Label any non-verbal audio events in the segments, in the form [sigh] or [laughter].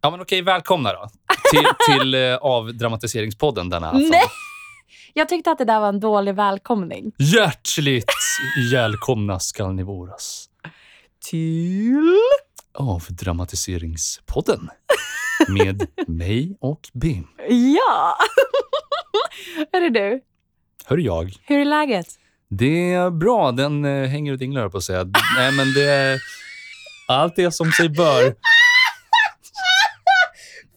Ja, men okej, välkomna då till, [laughs] till eh, avdramatiseringspodden denna afton. Nej! Jag tyckte att det där var en dålig välkomning. Hjärtligt välkomna skall ni våras. Till? Avdramatiseringspodden med mig och Bim. Ja! [laughs] Hörru du, Hör jag. hur är läget? Det är bra. Den eh, hänger och dinglar höll jag på att säga. Nej, men det är... Allt är som sig bör.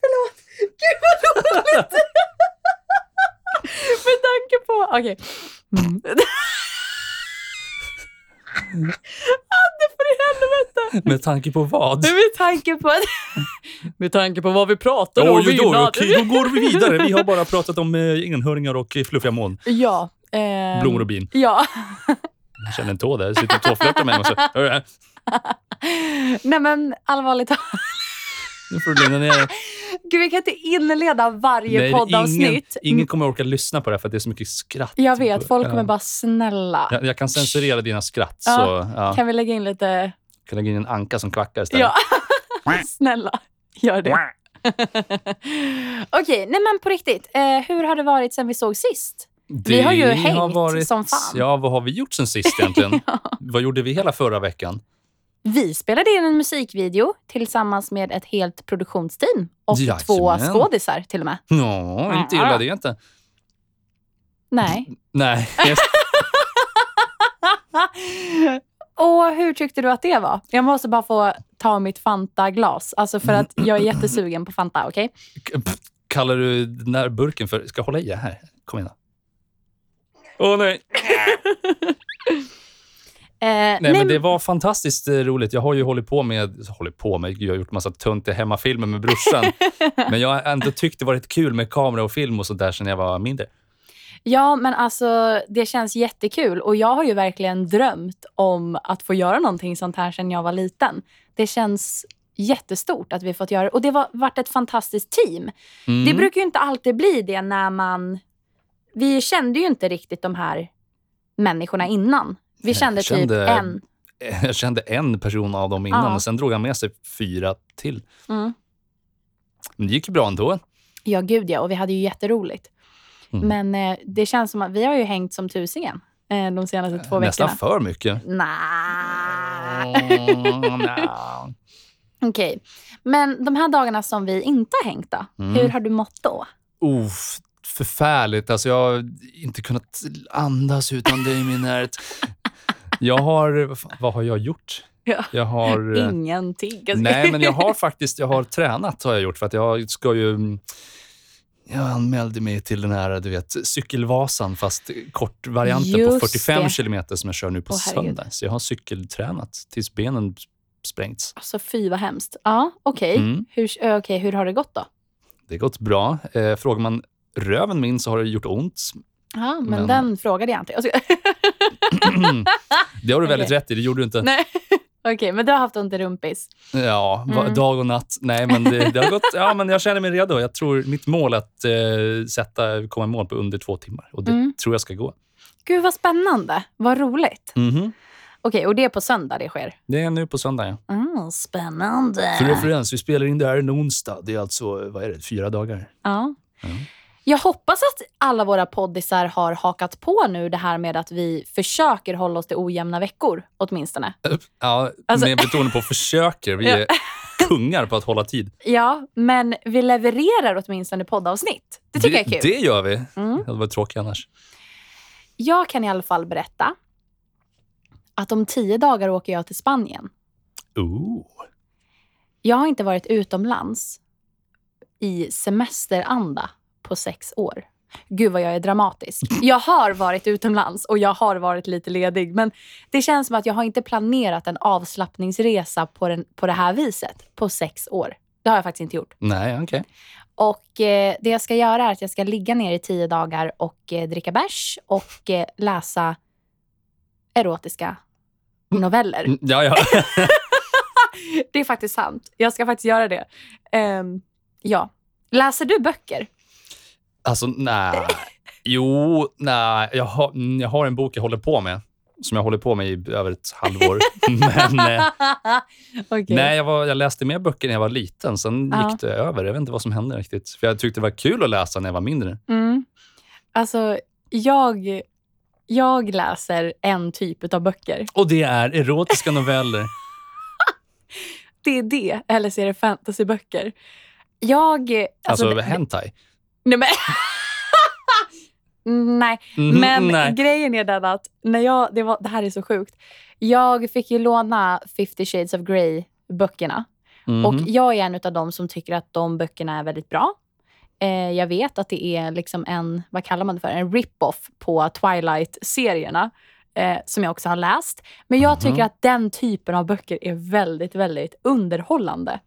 Förlåt. Gud vad roligt! [laughs] Med tanke på... Okej. Mm. Ande för i helvete! Med tanke på vad? Med tanke på... [laughs] Med tanke på vad vi pratade om innan. okej, då går vi vidare. Vi har bara pratat om eh, enhörningar och eh, fluffiga moln. Ja. ehm, Blommor och bin. Ja. Jag känner en tå där. Det sitter två flörtar med mig. och Nej men allvarligt talat. Nu får du lugna ner dig. [laughs] Gud, vi kan inte inleda varje Nej, poddavsnitt. Ingen, ingen kommer orka lyssna på det här för det är så mycket skratt. Jag vet, folk Ja. kommer bara snälla. Jag, jag kan censurera dina skratt. Ja, Så, ja. Kan vi lägga in lite... kan lägga in en anka som kvackar istället. Ja, [laughs] snälla. Gör det. [laughs] Okej, nej men på riktigt. Eh, hur har det varit sen vi såg sist? Vi har ju Det hängt som fan. Ja, vad har vi gjort sen sist egentligen? Vad gjorde vi hela förra veckan? Vi spelade in en musikvideo tillsammans med ett helt produktionsteam och Jajamän. två skådisar till och med. Ja, inte illa det inte. Nej. Nej, [laughs] Och hur tyckte du att det var? Jag måste bara få ta mitt Fanta-glas. Alltså för att jag är jättesugen på Fanta, okej? Pff, kallar du den här burken för... Ska jag hålla i här? Kom igen då. Åh nej. [laughs] Eh, nej, Nej, men det var fantastiskt eh, roligt. Jag har ju hållit på med, hållit på med, jag har gjort massa töntiga hemmafilmer med brorsan. [laughs] men jag har ändå tyckt det varit kul med kamera och film och sånt där sedan jag var mindre. Ja, men alltså det känns jättekul. Och jag har ju verkligen drömt om att få göra någonting sånt här sedan jag var liten. Det känns jättestort att vi fått göra det. Och det har varit ett fantastiskt team. Mm. Det brukar ju inte alltid bli det när man... Vi kände ju inte riktigt de här människorna innan. Vi Jag kände, kände- typ en. [laughs] Jag kände en person av dem innan Ja. och sen drog han med sig fyra till. Mm. Men det gick ju bra ändå. Ja, gud ja. Och vi hade ju jätteroligt. Mm. Men eh, det känns som att vi har ju hängt som tusingen eh, de senaste två Nästan veckorna. för mycket. Nej. Mm, nja. [laughs] Okej. Men de här dagarna som vi inte har hängt då, Mm. hur har du mått då? Uff, förfärligt. Alltså, jag har inte kunnat andas utan dig i min närhet. Jag har... vad har jag gjort? Ja. Jag har... eh, Ingenting. Nej, men jag har faktiskt jag har tränat har jag gjort för att jag ska ju... mm, Jag anmälde mig till den här du vet, cykelvasan fast kortvarianten på Just 45 det. kilometer som jag kör nu på Åh, söndag. Så jag har cykeltränat tills benen sprängts. Alltså fy vad hemskt. Ja, okej. Mm. Hur, eh, okej, hur har det gått då? Det har gått bra. Eh, frågar man röven min så har det gjort ont. Ja, men, Men- den frågade jag inte. Jag ska- [clears throat] det har du väldigt Okej. rätt i, det gjorde du inte. Nej. [laughs] Okej, men du har haft ont i rumpis. Ja, Mm. dag och natt. Nej, men det, det har [laughs] gått... Ja, men jag känner mig redo. Jag tror mitt mål är att eh, sätta, komma i mål på under två timmar. Och det Mm. tror jag ska gå. Gud vad spännande. Vad roligt. Mhm. Okej, och det är på söndag det sker? Det är nu på söndag, ja. Mm, spännande. För referens, vi spelar in det här en onsdag. Det är alltså, vad är det, fyra dagar? Ja. Ja. Jag hoppas att alla våra poddisar har hakat på nu det här med att vi försöker hålla oss till ojämna veckor åtminstone. Ja, Alltså- med betoning på [laughs] försöker. Vi är kungar på att hålla tid. Ja, men vi levererar åtminstone poddavsnitt. Det tycker jag är kul. Det gör vi. Mm. Det varit tråkigt annars. Jag kan i alla fall berätta att om tio dagar åker jag till Spanien. Ooh. Jag har inte varit utomlands i semesteranda på sex år. Gud vad jag är dramatisk. Jag har varit utomlands och jag har varit lite ledig. Men det känns som att jag har inte planerat en avslappningsresa på, den, på det här viset på sex år. Det har jag faktiskt inte gjort. Nej, okej. Och eh, Det jag ska göra är att jag ska ligga ner i tio dagar och eh, dricka bärs och eh, läsa erotiska noveller. Mm, Ja, ja. [laughs] Det är faktiskt sant. Jag ska faktiskt göra det. Ehm, ja. Läser du böcker? Alltså, nej. Jo, nej. Jag har, mm, jag har en bok jag håller på med. som jag håller på med i över ett halvår. [laughs] Men eh, Okej. nej, jag, var, jag läste mer böcker när jag var liten. Sen Ja. gick det över. Jag vet inte vad som hände riktigt. För Jag tyckte det var kul att läsa när jag var mindre. Mm. Alltså, jag, jag läser en typ av böcker. Och det är erotiska noveller. [laughs] Det är det, eller så är det fantasyböcker. Jag... Alltså, det- hentai. Nej, men... [laughs] nej, Mhm, men nej. grejen är den att när jag, det, var, det här är så sjukt. Jag fick ju låna 50 shades of Grey-böckerna. Mhm. Och jag är en av dem som tycker att de böckerna är väldigt bra. Eh, jag vet att det är liksom en, vad kallar man det för, en rip-off på Twilight-serierna. Eh, som jag också har läst. Men jag Mhm. tycker att den typen av böcker är väldigt, väldigt underhållande.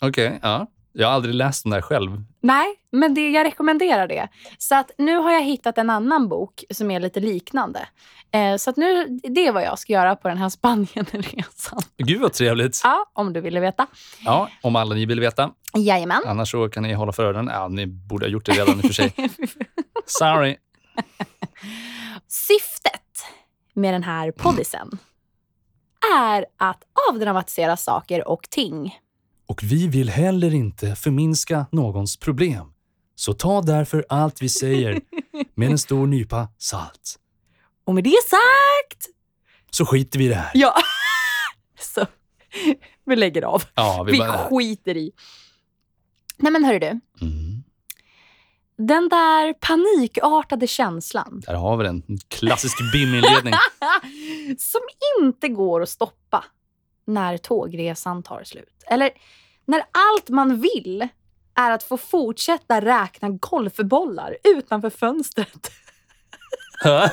Okej, ja. Jag har aldrig läst den där själv. Nej, men det, jag rekommenderar det. Så att nu har jag hittat en annan bok som är lite liknande. Eh, så att nu, det är vad jag ska göra på den här [laughs] Spanienresan. Gud vad trevligt. Ja, om du ville veta. Ja, om alla ni vill veta. Jajamän. Annars så kan ni hålla för öronen. Ja, ni borde ha gjort det redan i och för sig. [laughs] Sorry. Syftet med den här poddisen är att avdramatisera saker och ting. Och vi vill heller inte förminska någons problem. Så ta därför allt vi säger med en stor nypa salt. Och med det sagt, Så skiter vi i det här. ja. [laughs] Så vi lägger av. Ja, vi Vi bara... skiter i. Nej men hörru du, Mm, den där panikartade känslan där har vi den. En klassisk BIM-inledning. [laughs] som inte går att stoppa när tågresan tar slut. Eller när allt man vill är att få fortsätta räkna golfbollar utanför fönstret. [laughs]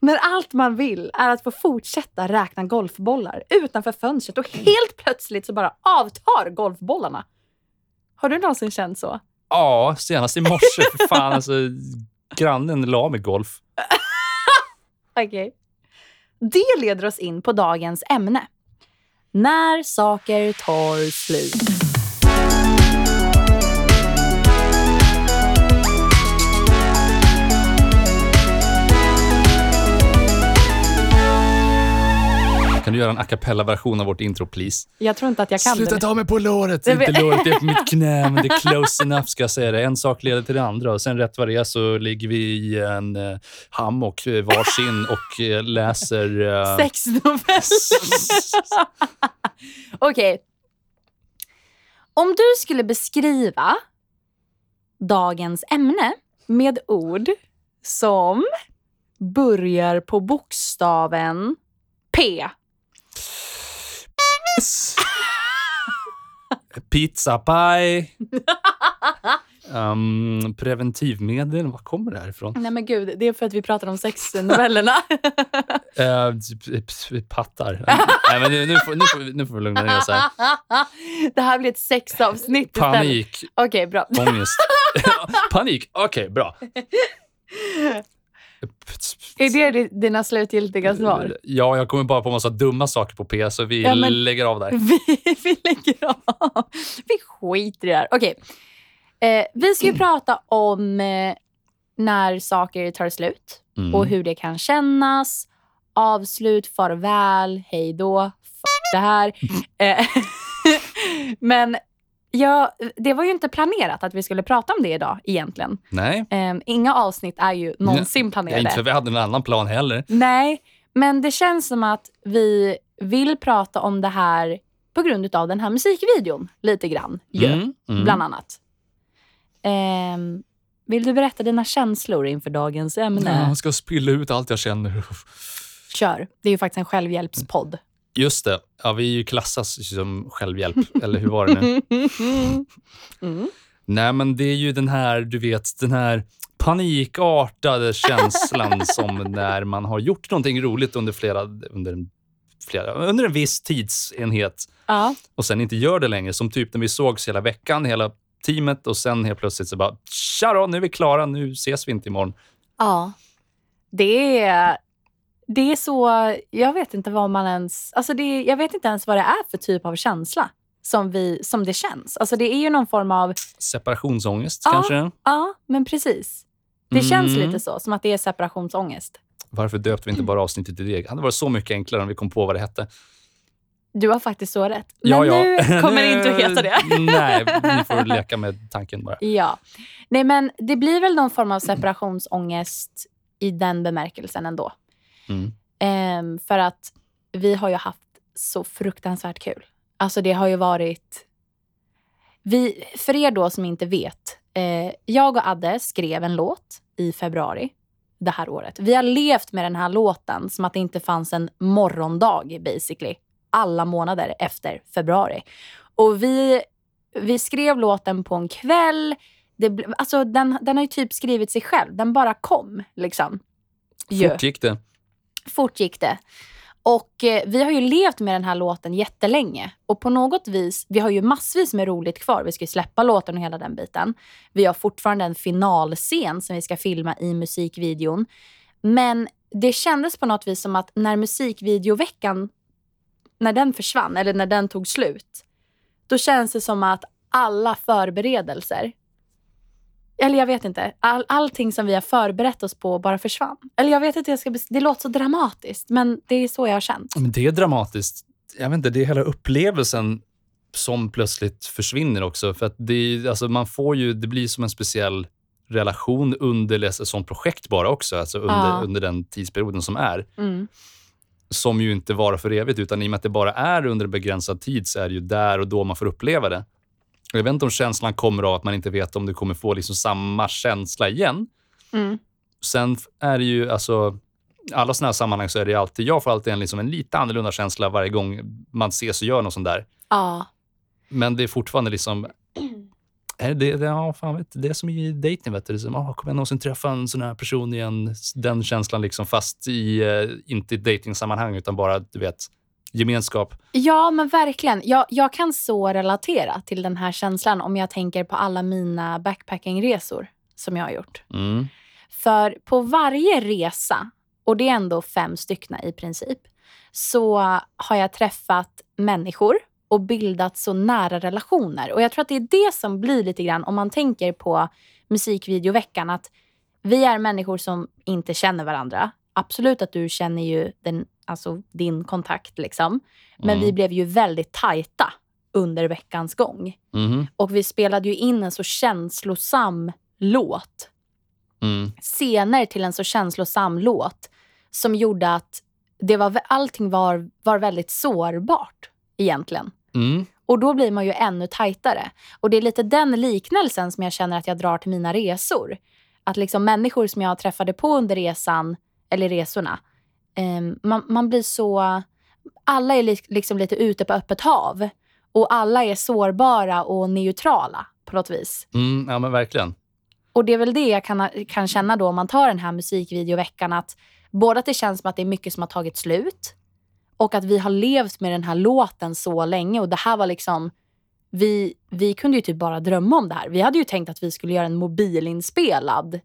När allt man vill är att få fortsätta räkna golfbollar utanför fönstret och helt plötsligt så bara avtar golfbollarna. Har du någonsin känt så? ja, senast i morse. För fan, alltså, grannen la med golf. [laughs] Okej. Det leder oss in på dagens ämne. När saker tar slut. Du göra en a cappella-version av vårt intro, please? Jag tror inte att jag kan Sluta det. ta mig på låret! Inte låret, det är på mitt knä, men det är close enough ska jag säga det. En sak leder till det andra och sen rätt vad det är så ligger vi i en eh, hammock eh, varsin och eh, läser... Eh, Sex noveller. [laughs] Okej. Om du skulle beskriva dagens ämne med ord som börjar på bokstaven P. Pizza pie. Um, preventivmedel, var kommer det här ifrån? Nej men gud, det är för att vi pratar om sexnovellerna. Uh, [laughs] pattar. Nej, men nu, nu, får, nu, får, vi- nu får vi lugna ner oss här. det här blir ett sexavsnitt. Panik, Okej, bra. ångest. [laughs] Panik, okej, bra. Är det di- dina slutgiltiga svar? Ja, jag kommer bara på massa dumma saker på P, så vi Ja, lägger av där. [laughs] Vi, vi lägger av. Vi skiter i det här. Okej. Eh, vi ska ju prata om eh, när saker tar slut Mm. och hur det kan kännas. Avslut, farväl, hej då, f- det här. Eh, [laughs] Men ja, det var ju inte planerat att vi skulle prata om det idag egentligen. Nej, Eh, inga avsnitt är ju någonsin planerade. inte för vi hade en annan plan heller. Nej, men det känns som att vi vill prata om det här på grund av den här musikvideon lite grann. Ju, Mm, mm. Bland annat. Ehm, vill du berätta dina känslor inför dagens ämne? Jag ska spilla ut allt jag känner. Kör. Det är ju faktiskt en självhjälpspodd. Just det. Ja, vi är ju klassas som självhjälp, eller hur var det nu? [laughs] Mm. Nej, men det är ju den här, du vet, den här panikartade känslan [laughs] som när man har gjort någonting roligt under flera, under en, flera, under en viss tidsenhet Ja. och sen inte gör det längre. Som typ när vi sågs hela veckan, hela teamet och sen helt plötsligt så bara tja då, nu är vi klara, nu ses vi inte imorgon. ja. Det är, det är så... Jag vet inte vad man ens... Alltså det, jag vet inte ens vad det är för typ av känsla som, vi, som det känns. Alltså det är ju någon form av... Separationsångest Ja. kanske? Ja, men precis. Det känns Mm. lite så, som att det är separationsångest. Varför döpte vi inte bara avsnittet till det? Det hade varit så mycket enklare om vi kom på vad det hette. Du har faktiskt så rätt. Men nu kommer det inte att heta det. [laughs] Nej, ni får leka med tanken bara. [laughs] Ja. Nej, men det blir väl någon form av separationsångest i den bemärkelsen ändå. Mm. Ehm, för att vi har ju haft så fruktansvärt kul. Alltså det har ju varit... Vi, för er då som inte vet. Eh, jag och Adde skrev en låt i februari det här året. Vi har levt med den här låten som att det inte fanns en morgondag basically. Alla månader efter februari. Och vi, vi skrev låten på en kväll. Det, alltså den, den har ju typ skrivit sig själv. Den bara kom. liksom. Fort gick det fort gick det. Och eh, vi har ju levt med den här låten jättelänge. Och på något vis, vi har ju massvis med roligt kvar. Vi ska ju släppa låten och hela den biten. Vi har fortfarande en finalscen som vi ska filma i musikvideon. Men det kändes på något vis som att när musikvideoveckan, när den försvann, eller när den tog slut, då känns det som att alla förberedelser eller jag vet inte. All, allting som vi har förberett oss på bara försvann. Eller jag vet inte, jag ska det låter så dramatiskt, men det är så jag har känt. Men det är dramatiskt. Jag vet inte, det är hela upplevelsen som plötsligt försvinner också. För att det, alltså man får ju, det blir som en speciell relation under ett sånt projekt bara också. Alltså under, Ja. under den tidsperioden som är. Mm. Som ju inte varar för evigt, utan i och med att det bara är under en begränsad tid så är det ju där och då man får uppleva det. Jag vet inte om känslan kommer av att man inte vet om du kommer få liksom samma känsla igen. Mm. Sen är det ju, alltså, alla såna här sammanhang så är det alltid, jag får alltid en, liksom en lite annorlunda känsla varje gång man ses och gör något sånt där. Ja. Men det är fortfarande liksom, [clears throat] är det, det, ja, fan vet, det är som i dejten, vet du. Det är som, ah, kommer jag någonsin träffa en sån här person igen? Den känslan liksom, fast i, eh, inte i dejtingsammanhang utan bara, du vet, gemenskap. ja, men verkligen. Jag, jag kan så relatera till den här känslan om jag tänker på alla mina backpackingresor som jag har gjort. Mm. För på varje resa, och det är ändå fem stycken i princip, så har jag träffat människor och bildat så nära relationer. Och jag tror att det är det som blir lite grann, om man tänker på musikvideoveckan, att vi är människor som inte känner varandra. Absolut att du känner ju den, alltså din kontakt, liksom. Men Mm. vi blev ju väldigt tajta under veckans gång. Mhm. Och vi spelade ju in en så känslosam låt Mm. scener till en så känslosam låt som gjorde att det var, allting var, var väldigt sårbart egentligen. Mm. Och då blir man ju ännu tajtare. Och det är lite den liknelsen som jag känner att jag drar till mina resor. Att liksom människor som jag träffade på under resan, eller resorna, ehm, man, man blir så... Alla är li, liksom lite ute på öppet hav. Och alla är sårbara och neutrala på något vis. Mm. Ja, men verkligen. Och det är väl det jag kan, kan känna då om man tar den här musikvideoveckan. Att både att det känns som att det är mycket som har tagit slut och att vi har levt med den här låten så länge. Och det här var liksom... Vi, vi kunde ju typ bara drömma om det här. Vi hade ju tänkt att vi skulle göra en mobilinspelad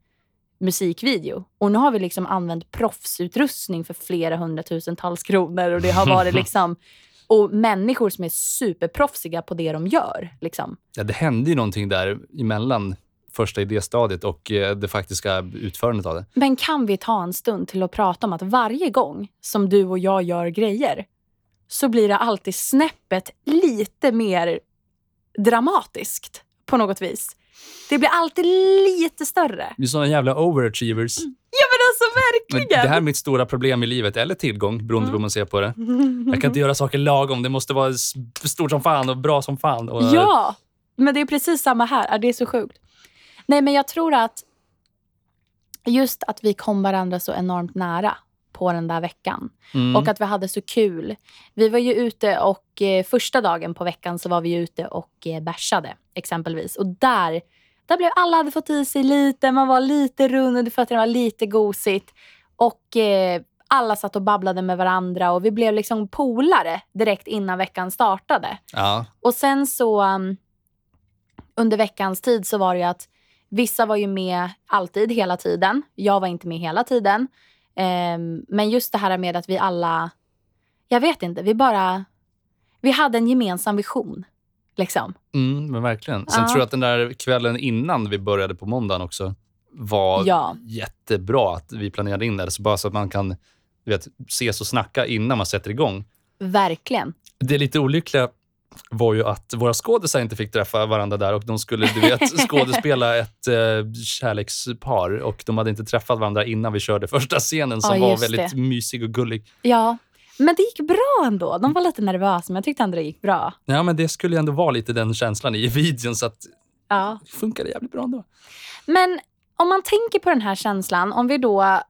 musikvideo. Och nu har vi liksom använt proffsutrustning för flera hundratusentals kronor. Och det har varit [laughs] liksom... Och människor som är superproffsiga på det de gör. Liksom. Ja, det hände ju någonting där emellan första idéstadiet och eh, det faktiska utförandet av det. Men kan vi ta en stund till att prata om att varje gång som du och jag gör grejer så blir det alltid snäppet lite mer dramatiskt på något vis. Det blir alltid lite större. Vi är såna jävla overachievers. Ja men alltså Men verkligen! det här är mitt stora problem i livet, eller tillgång, beroende på hur man ser på det. [laughs] Jag kan inte göra saker lagom. Det måste vara stort som fan och bra som fan. Och, Ja, men det är precis samma här. Det är så sjukt. Nej, men jag tror att just att vi kom varandra så enormt nära på den där veckan. Mm. Och att vi hade så kul. Vi var ju ute och eh, första dagen på veckan så var vi ute och eh, bärsade exempelvis. Och där, där blev alla hade fått i sig lite, man var lite rund under fötterna, det var lite gosigt. Och eh, alla satt och babblade med varandra och vi blev liksom polare direkt innan veckan startade. ja. Och sen så um, under veckans tid så var det ju att vissa var ju med alltid, hela tiden. Jag var inte med hela tiden. Ehm, men just det här med att vi alla, jag vet inte, vi bara, vi hade en gemensam vision. Liksom. Mm, men verkligen. Sen Ja. tror jag att den där kvällen innan vi började på måndagen också var Ja. jättebra att vi planerade in det. Så bara så att man kan vet, ses och snacka innan man sätter igång. Verkligen. Det lite olyckliga var ju att våra skådisar inte fick träffa varandra där och de skulle du vet, [laughs] skådespela ett eh, kärlekspar och de hade inte träffat varandra innan vi körde första scenen som Ja, var väldigt det. mysig och gullig. Ja. Men det gick bra ändå. De var lite nervösa, men jag tyckte ändå det gick bra. Ja, men det skulle ju ändå vara lite den känslan i videon så att Ja. det funkade jävligt bra ändå. Men om man tänker på den här känslan, om vi då...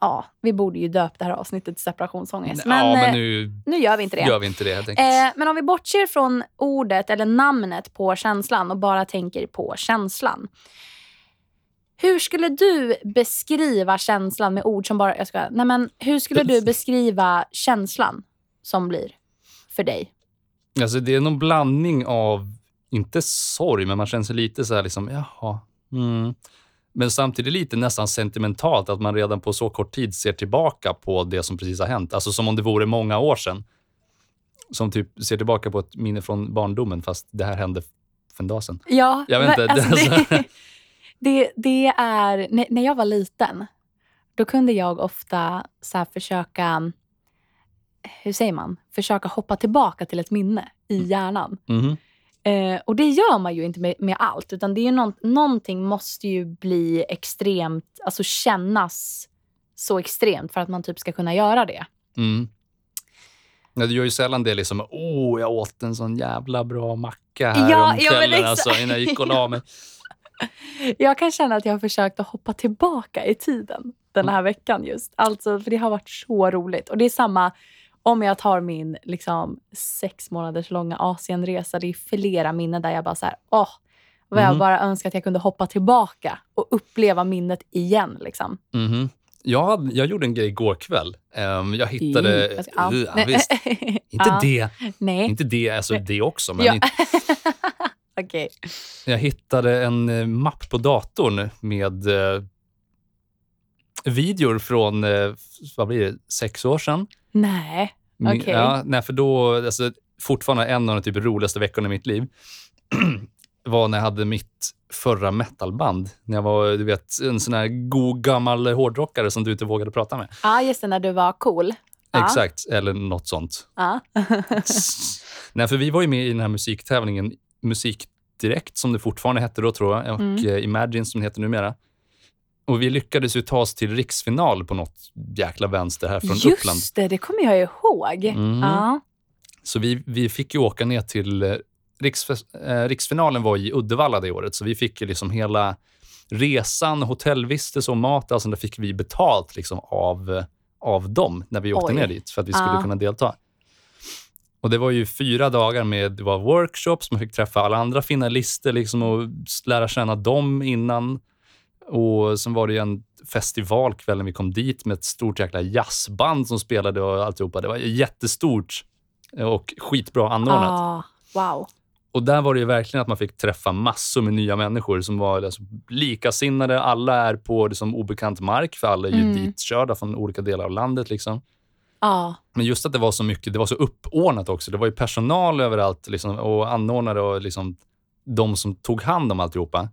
Ja, vi borde ju döpa det här avsnittet till separationsångest. Men, ja, men eh, nu nu gör vi inte det. gör vi inte det helt enkelt. Eh, men om vi bortser från ordet eller namnet på känslan och bara tänker på känslan. Hur skulle du beskriva känslan med ord som bara... Jag ska, nej men, hur skulle du beskriva känslan som blir för dig? Alltså, det är någon blandning av, inte sorg, men man känner sig lite så här liksom, jaha. Mm. Men samtidigt lite nästan sentimentalt att man redan på så kort tid ser tillbaka på det som precis har hänt. Alltså som om det vore många år sedan. Som typ ser tillbaka på ett minne från barndomen fast det här hände för en dag sedan. Ja, Jag vet inte, Alltså, det- det, [laughs] det, är... När, jag var liten, då kunde jag ofta så försöka... Hur säger man? Försöka hoppa tillbaka till ett minne i hjärnan. Mhm. Eh, och det gör man ju inte med, med allt, utan det är någon, någonting måste ju bli extremt, alltså kännas så extremt för att man typ ska kunna göra det. Mm. Ja, du gör ju sällan det liksom, åh, jag åt en sån jävla bra macka här Ja, om ja, kvällen alltså, innan jag gick och la mig. [laughs] Jag kan känna att jag har försökt att hoppa tillbaka i tiden den här veckan just. Alltså, för det har varit så roligt. Och det är samma om jag tar min liksom, sex månaders långa Asienresa. Det är flera minnen där jag bara så här, åh, vad jag Mhm. bara önskar att jag kunde hoppa tillbaka och uppleva minnet igen. Liksom. Mhm. Jag, hade, jag gjorde en grej igår kväll. Ehm, jag hittade... Mm, ska- ja. Ja, visst. [laughs] Inte Ja. det. Nej. Inte det, alltså det också. Men Ja. inte- [laughs] Okej. jag hittade en eh, mapp på datorn med eh, videor från, eh, vad blir det, sex år sedan. Nej. Okej. Ja, nej, för då, alltså, fortfarande en av de typ roligaste veckorna i mitt liv [clears throat] var när jag hade mitt förra metalband. När jag var du vet, en sån här god gammal hårdrockare som du inte vågade prata med. Ja, just det. När du var cool. Exakt, eller något sånt. Ja. [laughs] Nej, för vi var ju med i den här musiktävlingen Musikdirekt, som det fortfarande hette då, tror jag, och Mm. eh, Imagine, som det heter numera. Och vi lyckades ju ta oss till riksfinal på något jäkla vänster här från Uppland. Just det, det kommer jag ihåg. Mhm. Ja. Så vi, vi fick ju åka ner till... eh, Riksfes- eh, riksfinalen var i Uddevalla det året, så vi fick ju liksom hela resan, hotellvistelse och mat, alltså där fick vi betalt liksom av, av dem när vi åkte Oj. ner dit för att vi skulle Ja. kunna delta. Och Det var ju fyra dagar med det var workshops, man fick träffa alla andra finalister liksom och lära känna dem innan. Och Sen var det ju en festival kvällen vi kom dit med ett stort jäkla jazzband som spelade och alltihopa. Det var jättestort och skitbra anordnat. Ah, wow. Och där var det ju verkligen att man fick träffa massor med nya människor som var alltså, likasinnade. Alla är på liksom, obekant mark, för alla är ju Mm. ditkörda från olika delar av landet. Liksom. Ja. Men just att det var så mycket, det var så uppordnat också. Det var ju personal överallt liksom, och anordnare och liksom, de som tog hand om alltihopa.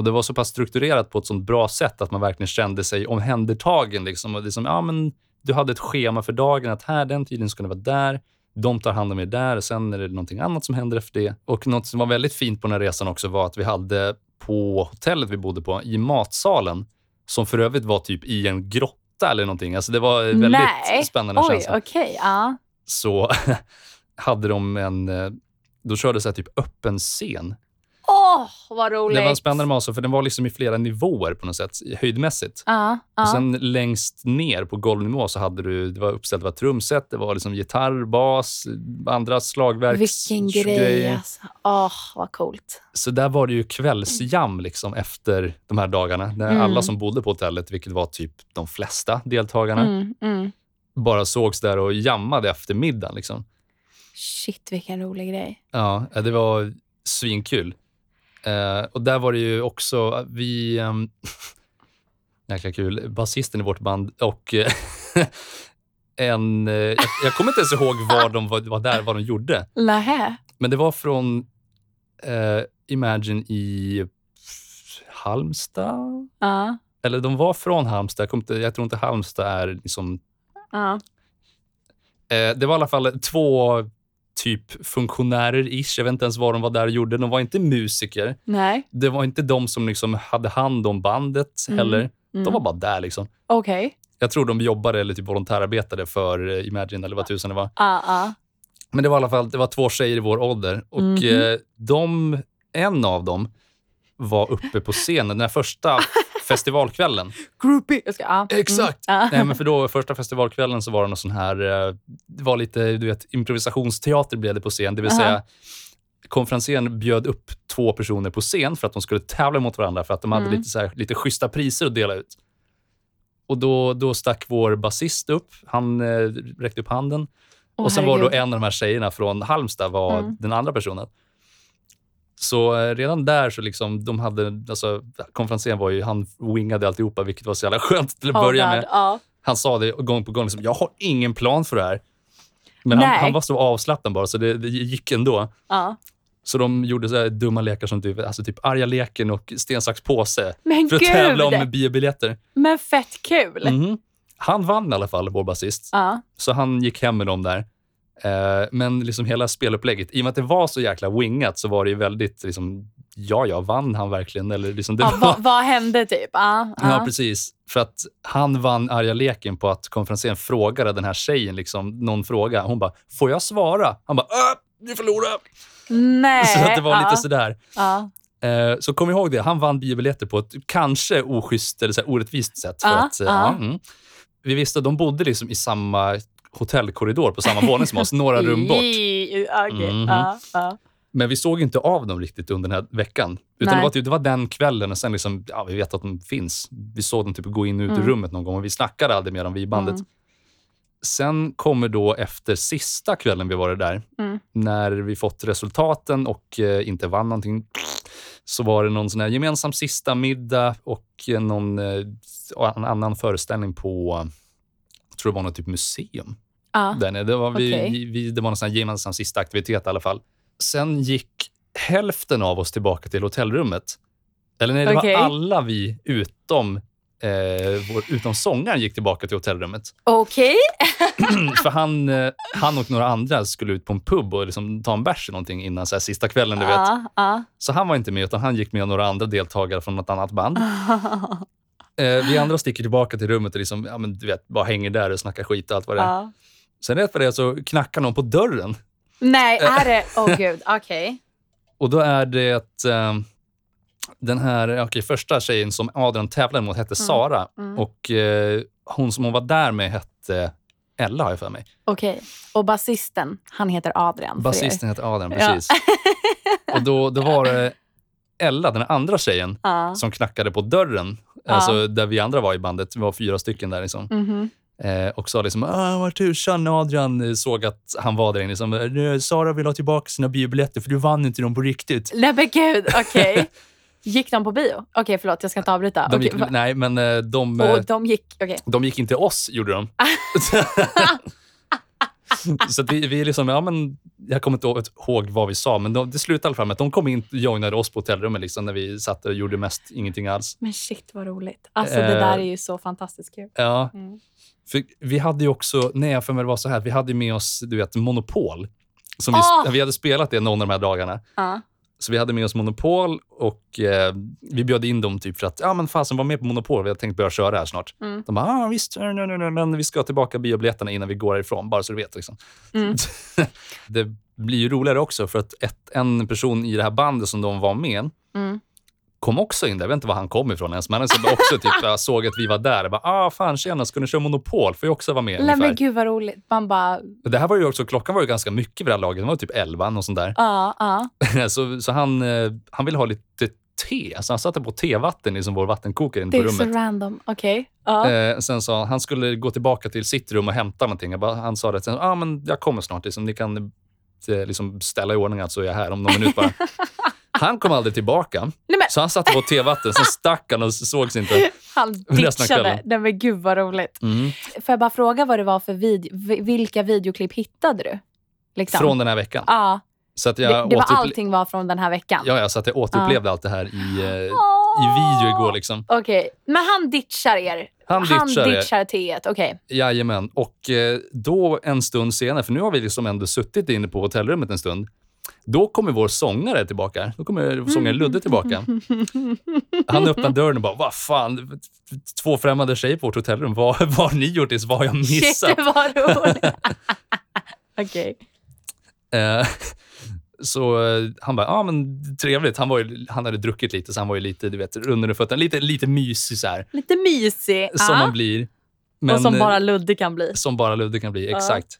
Och det var så pass strukturerat på ett sånt bra sätt att man verkligen kände sig omhändertagen. Liksom. Och liksom, ja, men du hade ett schema för dagen, att här den tiden ska ni vara där. De tar hand om er där och sen är det någonting annat som händer efter det. Och något som var väldigt fint på den här resan också var att vi hade på hotellet vi bodde på, i matsalen, som för övrigt var typ i en grotta eller någonting. Alltså det var väldigt Nej. spännande Oj, känsla okej. Ja. så [laughs] hade de en... eh, Då körde så typ öppen scen. Åh, vad roligt. Det var spännande med för den var liksom i flera nivåer på något sätt, höjdmässigt. Ja, ja. Och sen längst ner på golvnivå så hade du, det var uppställt det var trumset, det var liksom gitarr, bas, andra slagverks... Vilken grej alltså. Åh, vad coolt. Så där var det ju kvällsjam liksom efter de här dagarna. När Mm. alla som bodde på hotellet, vilket var typ de flesta deltagarna, Mm, mm. bara sågs där och jammade efter middagen. Liksom. Shit, vilken rolig grej. Ja, det var svinkul. Eh, och där var det ju också, vi... Um, [laughs] jäkla kul. Basisten i vårt band och eh, [laughs] en... eh, jag, jag kommer inte ens ihåg var de var, var där, vad de gjorde. Nähä. Men det var från eh, Imagine i Halmstad. Ja. Eller de var från Halmstad. Jag, inte, jag tror inte Halmstad är liksom... Ja. Eh, det var i alla fall två typ funktionärer-ish. Jag vet inte ens vad de var där och gjorde. De var inte musiker. Nej. Det var inte de som liksom hade hand om bandet Mm. heller. Mm. De var bara där. liksom. Okej. Jag tror de jobbade eller typ volontärarbetade för eh, Imagine eller vad tusan det var. Ja, ja. Men det var i alla fall det var två tjejer i vår ålder. Och eh, de, en av dem var uppe på scenen den första [laughs] festivalkvällen. Groupie. Jag ska. Mm. Exakt. Ja. Nej, men för då, första festivalkvällen så var det någon sån här, eh, det var lite du vet, improvisationsteater blev det på scen. Det vill säga, konferensen bjöd upp två personer på scen för att de skulle tävla mot varandra för att de hade Mm. lite, så här, lite schyssta priser att dela ut. Och då, då stack vår basist upp. Han eh, räckte upp handen. Åh, och sen var då herregud. en av de här tjejerna från Halmstad var Mm. den andra personen. Så eh, redan där så liksom, de hade, alltså konferensen var ju, han wingade alltihopa, vilket var så jävla skönt till att Oh börja God, med. Ja. Han sa det gång på gång, liksom, jag har ingen plan för det här. Men han, han var så avslappnad bara, så det, det gick ändå. ja. Så de gjorde så dumma lekar som typ, alltså typ arga leken och sten, sax, påse. Men För att gud! tävla om biobiljetter. Men fett kul. Mhm. Han vann i alla fall, vår basist. Ja. Så han gick hem med dem där. Eh, men liksom hela spelupplägget, i och med att det var så jäkla wingat så var det ju väldigt, liksom, ja, ja, vann han verkligen? Eller liksom, det Ja, var, vad, vad hände typ? Ja, ja, ja. precis. För att han vann arga leken på att konferensen frågade den här tjejen liksom, någon fråga. Hon bara, får jag svara? Han bara, äh, du förlorade. Nej. [laughs] Så att det var ja. lite sådär. Ja. Eh, så kom ihåg det, han vann biobiljetter på ett kanske oschysst eller så orättvist sätt. För att, eh, mm. Vi visste att de bodde liksom i samma hotellkorridor på samma våning som oss, några [laughs] rum bort. Ja. Men vi såg inte av dem riktigt under den här veckan. Utan det var, typ, det var den kvällen och sen liksom, ja, vi vet att de finns. Vi såg dem typ gå in och ut ur Mm. rummet någon gång och vi snackade aldrig med dem, vi i bandet. Mm. Sen kommer då efter sista kvällen vi var där, Mm. när vi fått resultaten och eh, inte vann någonting, så var det någon sån här gemensam sista middag och eh, någon eh, annan föreställning på, tror det var något typ museum. Ja. Där nere. Det var, vi, Okej. vi, det var någon gemensam sista aktivitet i alla fall. Sen gick hälften av oss tillbaka till hotellrummet. Eller nej, det Okej. var alla vi utom, eh, vår, utom sångaren gick tillbaka till hotellrummet. Okej. [clears throat] För han, eh, han och några andra skulle ut på en pub och liksom ta en bärs eller någonting innan så här, sista kvällen. Du vet. Ja. Så han var inte med, utan han gick med några andra deltagare från något annat band. [laughs] Eh, vi andra sticker tillbaka till rummet och liksom, ja, men, du vet, bara hänger där och snackar skit och allt vad det är. Ja. Sen rätt för det så knackar någon på dörren. Nej, är det... Åh gud. [laughs] Okej. Och då är det eh, den här okej, första tjejen som Adrian tävlade mot hette Sara. Mm. Och eh, hon som hon var där med hette Ella har jag för mig. Okej. Och basisten, han heter Adrian. Basisten heter Adrian, Ja. precis. [laughs] Och då, då var det Ella, den andra tjejen, Ja. som knackade på dörren. Ja. Alltså där vi andra var i bandet. Vi var fyra stycken där. Liksom. Mhm. Eh, och sa liksom, ah, vad tusan Adrian eh, såg att han var där inne. Liksom, "Eh, Sara vill ha tillbaka sina biobiljetter för du vann inte dem på riktigt. Nej men gud, [laughs] okej. Gick de på bio? Okej, förlåt, jag ska inte avbryta. De gick, nej, men eh, de, och de gick, okej. de gick inte oss, gjorde de. [laughs] [laughs] [laughs] så vi, vi liksom, ja men, jag kommer inte ihåg vad vi sa, men de, det slutade i alla fall med att de kom in och joinade oss på hotellrummet liksom, när vi satt och gjorde mest ingenting alls. Men shit vad roligt. Alltså Eh. det där är ju så fantastiskt kul. Ja, Mm. för vi hade ju också, nej jag för mig det var så här, vi hade med oss du vet, Monopol. Som Åh! vi, vi hade spelat det någon av de här dagarna. Ja. Så vi hade med oss Monopol och eh, vi bjöd in dem typ för att, ja men fasen var med på Monopol, vi hade tänkt börja köra här snart. Mm. De bara, ah, visst, nej, nej, nej, men vi ska tillbaka biobiljetterna innan vi går härifrån, bara så du vet. Liksom. Mm. [laughs] det blir ju roligare också för att ett, en person i det här bandet som de var med Mm. Kom också in där. Jag vet inte var han kom ifrån ens, men han så också typ, [laughs] jag såg att vi var där. Jag bara, ah, fan tjena, ska ni köra Monopol? Får jag också vara med? Nej men gud vad roligt. Man bara, Det här var ju också, klockan var ju ganska mycket vid det här laget. Det var typ 11 och sånt där. ja, ja. [laughs] så så han, eh, han ville ha lite te, så han satte på tevatten i som vår vattenkokare inne Det på är så rummet. random. Okej. Ja. Eh, sen sa han, han skulle gå tillbaka till sitt rum och hämta någonting. Jag bara, han sa det, sen, ah, men jag kommer snart. Liksom, ni kan eh, liksom ställa i ordning att så är jag här om någon minut bara. [laughs] Han kom aldrig tillbaka, Nej, men, så han satte på tevatten, sen stack han och sågs inte. han ditchade. Nej men gud vad roligt. Mm. Får jag bara fråga vad det var för video, vi- vilka videoklipp hittade du? Liksom. Från den här veckan. Ja, Så att det, jag, det var återuple- allting var från den här veckan. ja, ja, så att jag återupplevde allt det här i... Eh, i video igår. Liksom. Okej, men han ditchar er. Han ditchar er. ditchar teet. Okej. Jajamän. Och eh, då en stund senare, för nu har vi liksom ändå suttit inne på hotellrummet en stund. Då kommer vår sångare tillbaka. Då kommer sångaren Ludde tillbaka. Han öppnar dörren och bara, vad fan, två främmande tjejer på vårt hotellrum. Vad, vad har ni gjort? Vad har jag missat? Shit, vad roligt. [laughs] Okej. Eh, så eh, han bara, ja men trevligt. Han, var ju, han hade druckit lite, så han var ju lite, du vet, under fötterna. Lite, lite mysig så här, Lite mysig. som Ja. man blir. Men, och som eh, bara Ludde kan bli. som bara Ludde kan bli, Ja. exakt.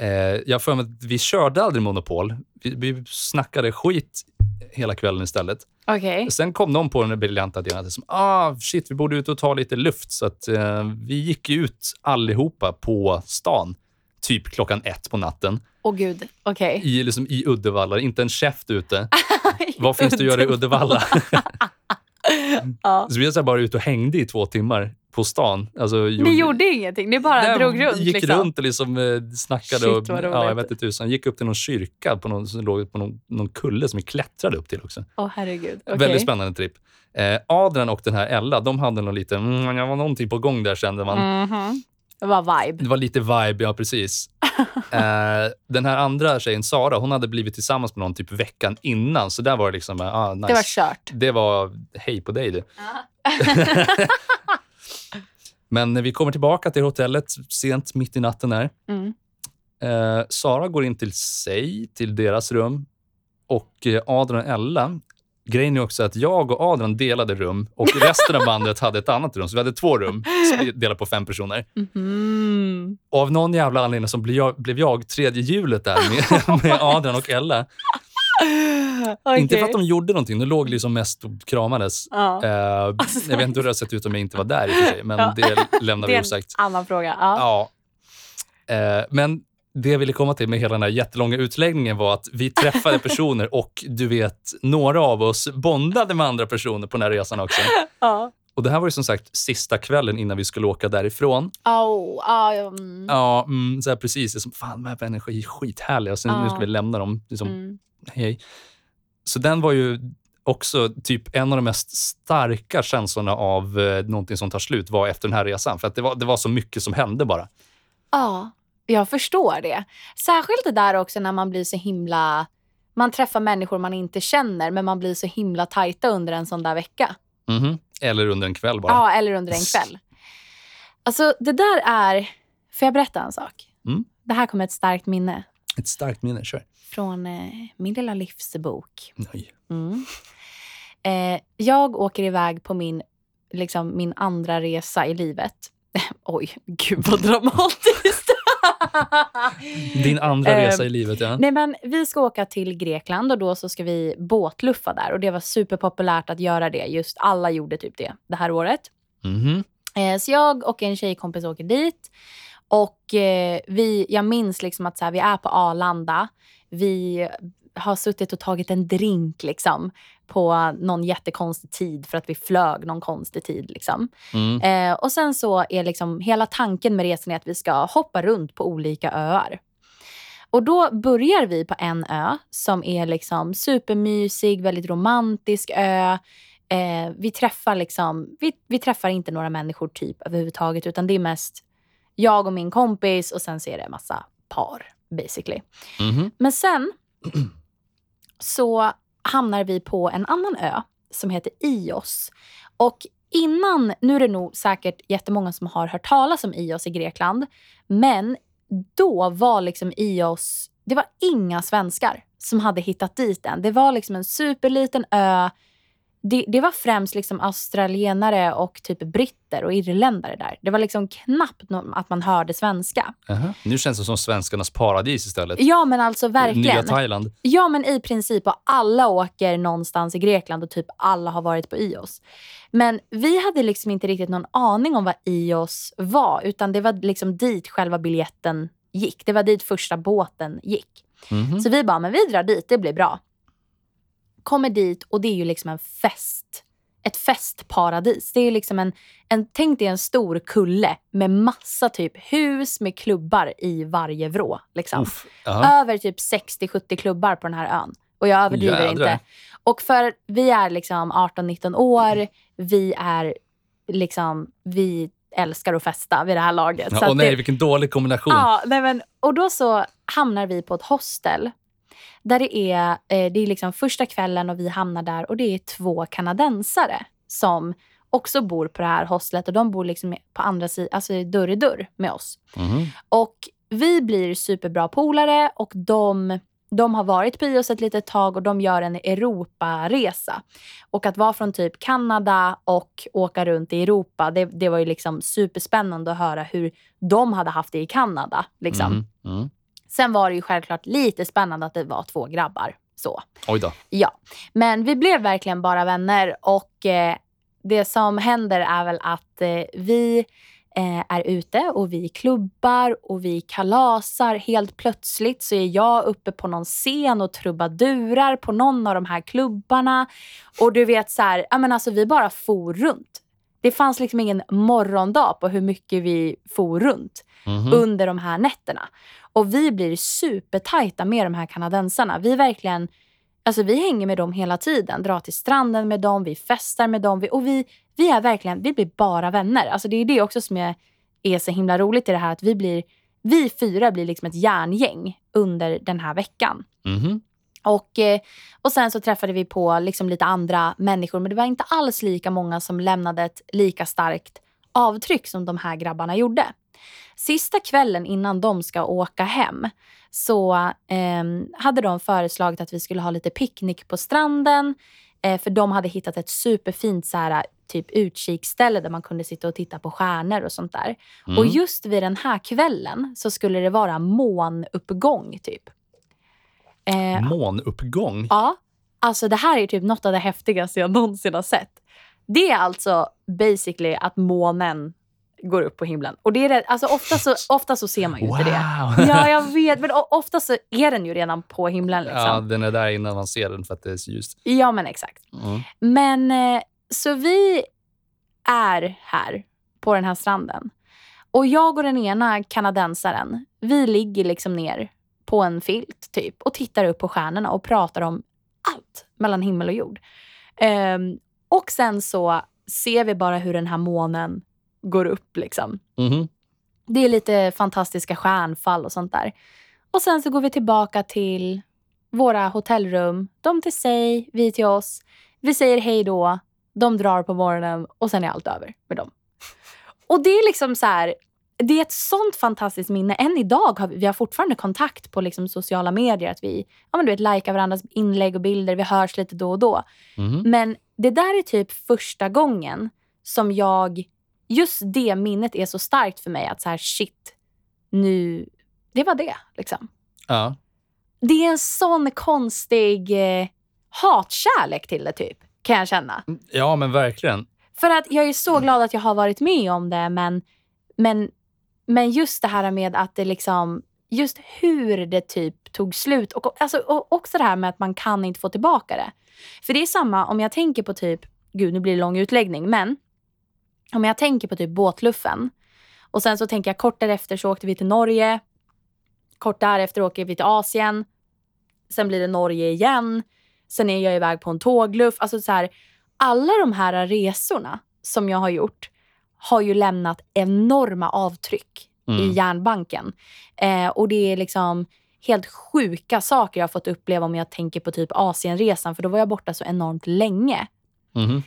Eh, jag för mig att vi körde aldrig Monopol. Vi, vi snackade skit hela kvällen istället. Okej. Sen kom de på den briljanta idén att som, ah, shit, vi borde ut och ta lite luft. Så att, eh, vi gick ut allihopa på stan, typ klockan ett på natten, Åh gud. Okej. i, liksom, i Uddevalla. Inte en käft ute. [laughs] Vad finns det att göra i Uddevalla? [laughs] Ja. så vi var bara ute och hängde i två timmar på stan. Alltså, Ni gjorde ingenting? Ni bara Nej, drog runt? gick liksom. runt och liksom, eh, snackade. Shit, och, ja, jag vet inte tusan. Gick upp till någon kyrka på någon, som låg på någon, någon kulle som vi klättrade upp till också. Åh herregud. Okej. Väldigt spännande tripp. Eh, Adrian och den här Ella, de hade nog lite, mm, det var någonting på gång där kände man. Mhm. Det var vibe. Det var lite vibe, ja precis. [laughs] eh, den här andra tjejen, Sara, hon hade blivit tillsammans med någon typ veckan innan. Så där var det liksom, ah, nice. Det var kört. Det var hej på dig du. [laughs] [laughs] Men när vi kommer tillbaka till hotellet sent mitt i natten där. Mm. Eh, Sara går in till sig, till deras rum. Och eh, Adrian och Ella, grejen är också att jag och Adrian delade rum och [laughs] resten av bandet hade ett annat rum. Så vi hade två rum, delat på fem personer. Mhm. Och av någon jävla anledning så blev jag, blev jag tredje hjulet där med, [laughs] med Adrian och Ella. Okej. Inte för att de gjorde någonting, de låg liksom mest och kramades. Ja. Eh, Alltså, jag vet inte hur det hade sett ut om jag inte var där i och för sig, men Ja. det lämnar det vi är en osagt. annan fråga. Ja. Ja. Eh, men det jag ville komma till med hela den här jättelånga utläggningen var att vi träffade [laughs] personer och du vet, några av oss bondade med andra personer på den här resan också. Ja. Och det här var ju som sagt sista kvällen innan vi skulle åka därifrån. Au, mm. Ja, mm, så här precis. Det är som, fan, de här vännerna är skithärliga. Sen, nu ska vi lämna dem. Liksom, Mm. hej. Så den var ju också typ en av de mest starka känslorna av eh, någonting som tar slut var efter den här resan. För att det var, det var så mycket som hände bara. Ja, jag förstår det. Särskilt det där också när man blir så himla... Man träffar människor man inte känner, men man blir så himla tajta under en sån där vecka. Mhm. Eller under en kväll bara. Ja, eller under en kväll. Alltså, det där är... Får jag berätta en sak? Mm. Det här kommer ett starkt minne Ett starkt minne, kör. från eh, min lilla livsbok. Nej. Mm. Eh, jag åker iväg på min, liksom, min andra resa i livet. [laughs] Oj, gud vad dramatiskt. [laughs] Din andra Eh, resa i livet, ja. Nej, men vi ska åka till Grekland och då så ska vi båtluffa där. Och Det var superpopulärt att göra det. Just alla gjorde typ det det här året. Mhm. Eh, så jag och en tjejkompis åker dit. Och eh, vi, jag minns liksom att så här, vi är på Arlanda. Vi har suttit och tagit en drink liksom, på någon jättekonstig tid för att vi flög någon konstig tid. Liksom. Mm. Eh, och sen så är liksom hela tanken med resan är att vi ska hoppa runt på olika öar. Och då börjar vi på en ö som är liksom supermysig, väldigt romantisk ö. Eh, vi, träffar liksom, vi, vi träffar inte några människor typ överhuvudtaget utan det är mest jag och min kompis och sen så är det en massa par basically. Mhm. Men sen [clears throat] så hamnar vi på en annan ö som heter Ios. Och innan, nu är det nog säkert jättemånga som har hört talas om Ios i Grekland, men då var liksom Ios, det var inga svenskar som hade hittat dit än. Det var liksom en superliten ö. Det, det var främst liksom australienare och typ britter och irländare där. Det var liksom knappt att man hörde svenska. Aha. Nu känns det som svenskarnas paradis istället. Ja, men alltså Nya verkligen. Thailand. Ja, men i princip. Och alla åker någonstans i Grekland och typ alla har varit på Ios. Men vi hade liksom inte riktigt någon aning om vad Ios var, utan det var liksom dit själva biljetten gick. Det var dit första båten gick. Mhm. Så vi bara, men vi drar dit, det blir bra. Kommer dit och det är ju liksom en fest. Ett festparadis. Det är liksom en, en, tänk dig en stor kulle med massa typ hus med klubbar i varje vrå. Liksom. Uff. Över typ 60-70 klubbar på den här ön. Och jag överdriver Jädrar. inte. Och för vi är liksom 18-19 år, vi är liksom, vi älskar att festa vid det här laget. Ja, Så Åh nej, det, vilken dålig kombination. Ja, nej men, och då så hamnar vi på ett hostel. Där det är, eh, det är liksom första kvällen och vi hamnar där och det är två kanadensare som också bor på det här hostlet och de bor liksom på andra sidan, alltså dörr i dörr med oss. Mhm. Och vi blir superbra polare och de, de har varit på IOS ett litet tag och de gör en Europaresa. Och att vara från typ Kanada och åka runt i Europa, det, det var ju liksom superspännande att höra hur de hade haft det i Kanada. Liksom. Mhm. Mm. Sen var det ju självklart lite spännande att det var två grabbar. Så. Oj då. Ja, men vi blev verkligen bara vänner och eh, det som händer är väl att eh, vi eh, är ute och vi klubbar och vi kalasar. Helt plötsligt så är jag uppe på någon scen och trubadurar på någon av de här klubbarna. Och du vet så här, ja men alltså vi bara for runt. Det fanns liksom ingen morgondag på hur mycket vi for runt Mhm. under de här nätterna. Och vi blir supertajta med de här kanadensarna. Vi verkligen, alltså vi hänger med dem hela tiden. Drar till stranden med dem, vi festar med dem. Vi, och vi, vi är verkligen, vi blir bara vänner. Alltså det är det också som är, är så himla roligt i det här. Att vi blir, vi fyra blir liksom ett järngäng under den här veckan. Mhm. Och, eh, och sen så träffade vi på liksom lite andra människor, men det var inte alls lika många som lämnade ett lika starkt avtryck som de här grabbarna gjorde. Sista kvällen innan de ska åka hem så ehm, hade de föreslagit att vi skulle ha lite picknick på stranden. Eh, för de hade hittat ett superfint så här, typ utkiksställe där man kunde sitta och titta på stjärnor och sånt där. Mm. Och just vid den här kvällen så skulle det vara månuppgång typ. Eh, Månuppgång? Ja, alltså det här är typ något av det häftigaste jag någonsin har sett. Det är alltså basically att månen går upp på himlen. Och det är det, alltså ofta, så, ofta så ser man ju inte det. Wow! Ja, jag vet. Men ofta så är den ju redan på himlen. Ja, Liksom. den är där innan man ser den för att det är så ljust. Ja, men exakt. Mm. Men eh, så vi är här på den här stranden. Och jag och den ena kanadensaren, vi ligger liksom ner på en filt typ och tittar upp på stjärnorna och pratar om allt mellan himmel och jord. Ehm, och sen så ser vi bara hur den här månen går upp liksom. Mhm. Det är lite fantastiska stjärnfall och sånt där. Och sen så går vi tillbaka till våra hotellrum. De till sig, vi till oss. Vi säger hej då. De drar på morgonen och sen är allt över med dem. Och det är liksom så här, det är ett sånt fantastiskt minne. Än idag har vi, vi har fortfarande kontakt på liksom sociala medier. Att vi ja, men du vet, likar varandras inlägg och bilder. Vi hörs lite då och då. Mhm. Men det där är typ första gången som jag... Just det minnet är så starkt för mig. Att så här, shit, nu... Det var det. liksom. Ja. Det är en sån konstig eh, hatkärlek till det, typ. Kan jag känna. ja, men verkligen. För att jag är så glad att jag har varit med om det, men, men, men just det här med att det liksom... Just hur det typ tog slut. Och, alltså, och också det här med att man kan inte få tillbaka det. För det är samma om jag tänker på typ... Gud, nu blir det lång utläggning, men om jag tänker på typ båtluffen och sen så tänker jag kort därefter så åkte vi till Norge. Kort därefter åker vi till Asien. Sen blir det Norge igen. Sen är jag iväg på en tågluff. Alltså så här, alla de här resorna som jag har gjort har ju lämnat enorma avtryck i Mm. järnbanken. Eh, och det är liksom helt sjuka saker jag har fått uppleva om jag tänker på typ Asienresan. För då var jag borta så enormt länge. Mhm.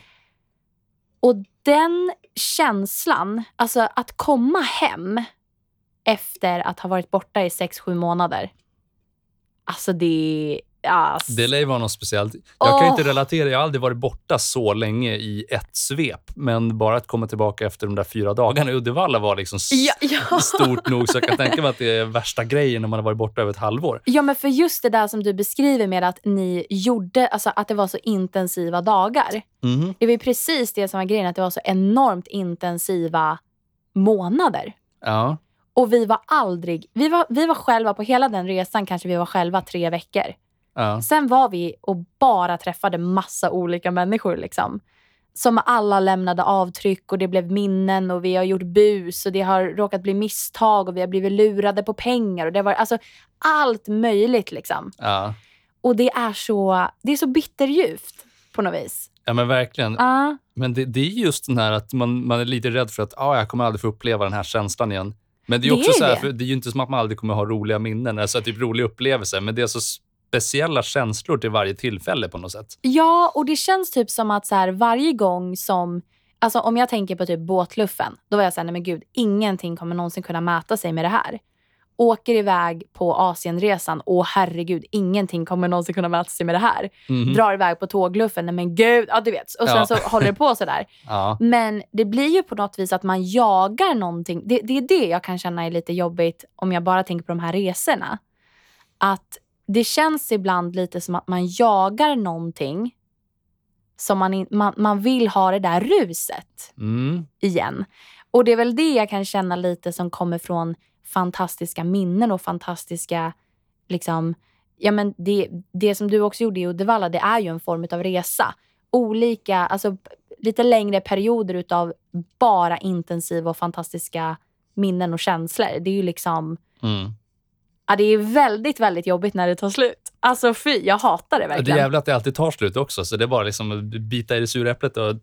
Och den känslan, alltså att komma hem efter att ha varit borta i sex sju månader. Alltså det... Alltså, Det lär ju vara något speciellt. Jag kan ju inte relatera. Jag har aldrig varit borta så länge i ett svep. Men bara att komma tillbaka efter de där fyra dagarna i Uddevalla var liksom ja, ja. [laughs] stort nog. Så jag kan tänka mig att det är värsta grejen när man har varit borta över ett halvår. ja, men för just det där som du beskriver med att ni gjorde, alltså att det var så intensiva dagar. Mhm. Det var ju precis det som var grejen, att det var så enormt intensiva månader. Ja. Och vi var aldrig, vi var, vi var själva på hela den resan, kanske vi var själva tre veckor. Ja. Sen var vi och bara träffade massa olika människor. Liksom. Som alla lämnade avtryck och det blev minnen och vi har gjort bus och det har råkat bli misstag och vi har blivit lurade på pengar. Och det var alltså allt möjligt. liksom. ja. Och det är så, det är så bitterljuvt på något vis. Ja, men verkligen. Ja. Men det, det är just den här att man, man är lite rädd för att ah, jag kommer aldrig få uppleva den här känslan igen. Men det är Det också är så här, det. för det är ju inte som att man aldrig kommer ha roliga minnen, alltså typ roliga upplevelser, men det är så speciella känslor till varje tillfälle på något sätt. Ja, och det känns typ som att så här, varje gång som... Alltså om jag tänker på typ båtluffen, då var jag såhär, nej men gud, ingenting kommer någonsin kunna mäta sig med det här. Åker iväg på Asienresan, åh herregud, ingenting kommer någonsin kunna mäta sig med det här. Mhm. Drar iväg på tågluffen, nej men gud, ja du vet. Och sen Ja. så håller det på sådär. [laughs] Ja. Men det blir ju på något vis att man jagar någonting. Det, det är det jag kan känna är lite jobbigt om jag bara tänker på de här resorna. Att det känns ibland lite som att man jagar någonting som man, in, man, man vill ha det där ruset Mm. igen. Och det är väl det jag kan känna lite som kommer från fantastiska minnen och fantastiska liksom, ja men det, det som du också gjorde i Uddevalla, det är ju en form av resa. Olika, alltså lite längre perioder utav bara intensiva och fantastiska minnen och känslor. Det är ju liksom, Mm. Ja det är väldigt, väldigt jobbigt när det tar slut. Alltså fy, jag hatar det Det är verkligen. jävligt att det alltid tar slut också, så det är bara liksom att bita i det sura äpplet och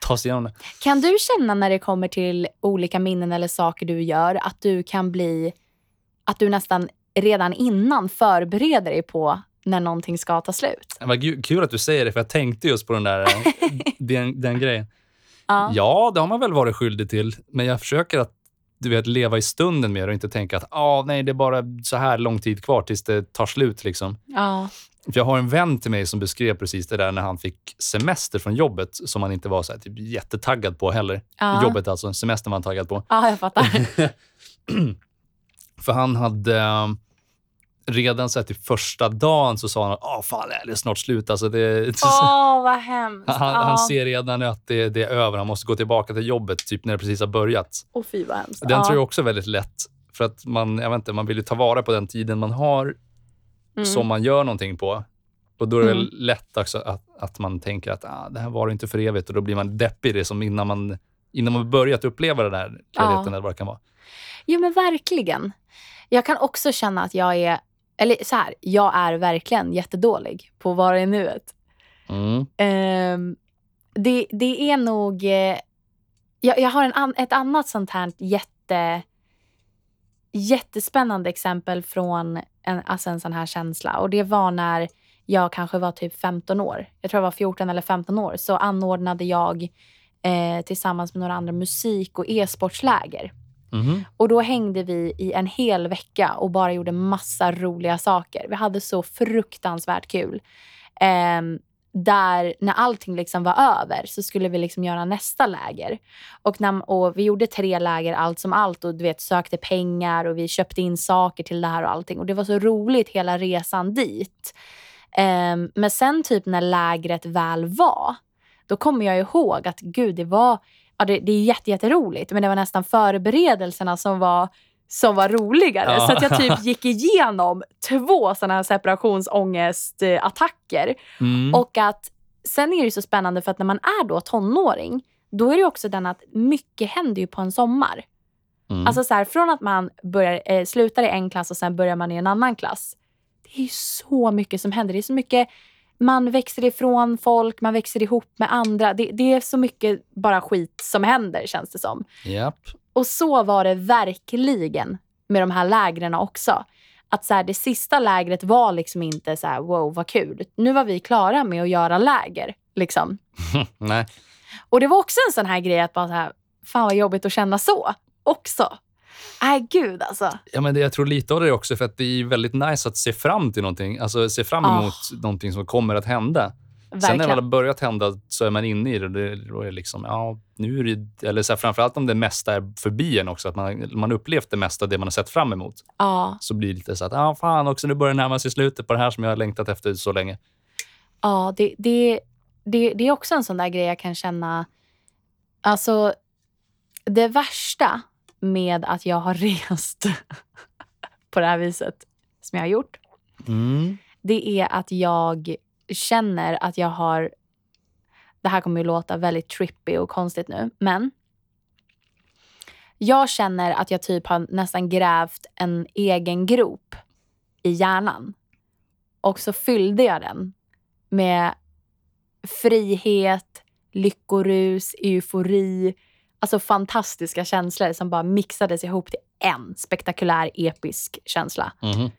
ta sig igenom det. Kan du känna när det kommer till olika minnen eller saker du gör att du kan bli, att du nästan redan innan förbereder dig på när någonting ska ta slut? Gu- kul att du säger det, för jag tänkte just på den där [laughs] den, den grejen. Ja. Ja, det har man väl varit skyldig till, men jag försöker att du vet, leva i stunden mer och inte tänka att ah, nej, det är bara så här lång tid kvar tills det tar slut. Liksom. Ja. För jag har en vän till mig som beskrev precis det där när han fick semester från jobbet som han inte var så här, typ, jättetaggad på heller. Ja. Jobbet alltså, semestern var han taggad på. ja, jag fattar. [laughs] För han hade redan så här, till första dagen så sa han att ah, fan, det är snart slut. Alltså, det, [laughs] Åh, vad hemskt. han, ja. han ser redan att det, det är över. Han måste gå tillbaka till jobbet typ när det precis har börjat. Åh, fy vad hemskt. Den ja. tror jag också är väldigt lätt. För att man, jag vet inte, man vill ju ta vara på den tiden man har Mm. som man gör någonting på. Och då är det Mm. lätt också att, att man tänker att ah, det här var inte för evigt och då blir man deppig det som innan man, innan man börjat uppleva den där glädjen eller vad det kan vara. Jo, men verkligen. Jag kan också känna att jag är, eller så här, jag är verkligen jättedålig på att vara i nuet. Mm. Ehm, det, det är nog... Eh, jag, jag har en an, ett annat sånt här jätte, jättespännande exempel från en, alltså en sån här känsla. Och Det var när jag kanske var typ 15 år. Jag tror jag var 14 eller 15 år. Så anordnade jag eh, tillsammans med några andra musik och e-sportsläger. Mhm. Och då hängde vi i en hel vecka och bara gjorde massa roliga saker. Vi hade så fruktansvärt kul. Ehm, där när allting liksom var över så skulle vi liksom göra nästa läger. Och, när, och vi gjorde tre läger allt som allt och du vet sökte pengar och vi köpte in saker till det här och allting. Och det var så roligt hela resan dit. Um, men sen typ när lägret väl var, då kommer jag ihåg att gud det var ja, det, det är jätte, jätteroligt, men det var nästan förberedelserna som var, som var roligare. Ja. Så att jag typ gick igenom två sådana här separationsångestattacker. Mm. Och att sen är det ju så spännande för att när man är då tonåring, då är det också den att mycket händer ju på en sommar. Mm. Alltså så här, från att man börjar, eh, slutar i en klass och sen börjar man i en annan klass. Det är ju så mycket som händer. Det är så mycket, man växer ifrån folk, man växer ihop med andra. Det, det är så mycket bara skit som händer känns det som. Japp. Och så var det verkligen med de här lägren också. Att så här, det sista lägret var liksom inte så här, wow vad kul. Nu var vi klara med att göra läger. Liksom. [laughs] Nej. Och det var också en sån här grej att bara så här, fan vad jobbigt att känna så också. Nej gud alltså. Ja, men det, jag tror lite av det också för att det är väldigt nice att se fram till någonting. Alltså se fram Ah. emot någonting som kommer att hända. Sen när Verkligen. det har börjat hända så är man inne i det. det då är det liksom, ja, nu är det, eller så här, framförallt om det mesta är förbi en också, att man, man upplevt det mesta av det man har sett fram emot, Ja, så blir det lite så att, ja, fan också, nu börjar det närma sig slutet på det här som jag har längtat efter så länge. ja det, det, det, det är också en sån där grej jag kan känna. Alltså, det värsta med att jag har [laughs] rest på det här viset som jag har gjort, Mm. det är att jag känner att jag har... Det här kommer ju låta väldigt trippy och konstigt nu, men jag känner att jag typ har nästan grävt en egen grop i hjärnan. Och så fyllde jag den med frihet, lyckorus, eufori. Alltså fantastiska känslor som bara mixades ihop till en spektakulär, episk känsla. Mhm.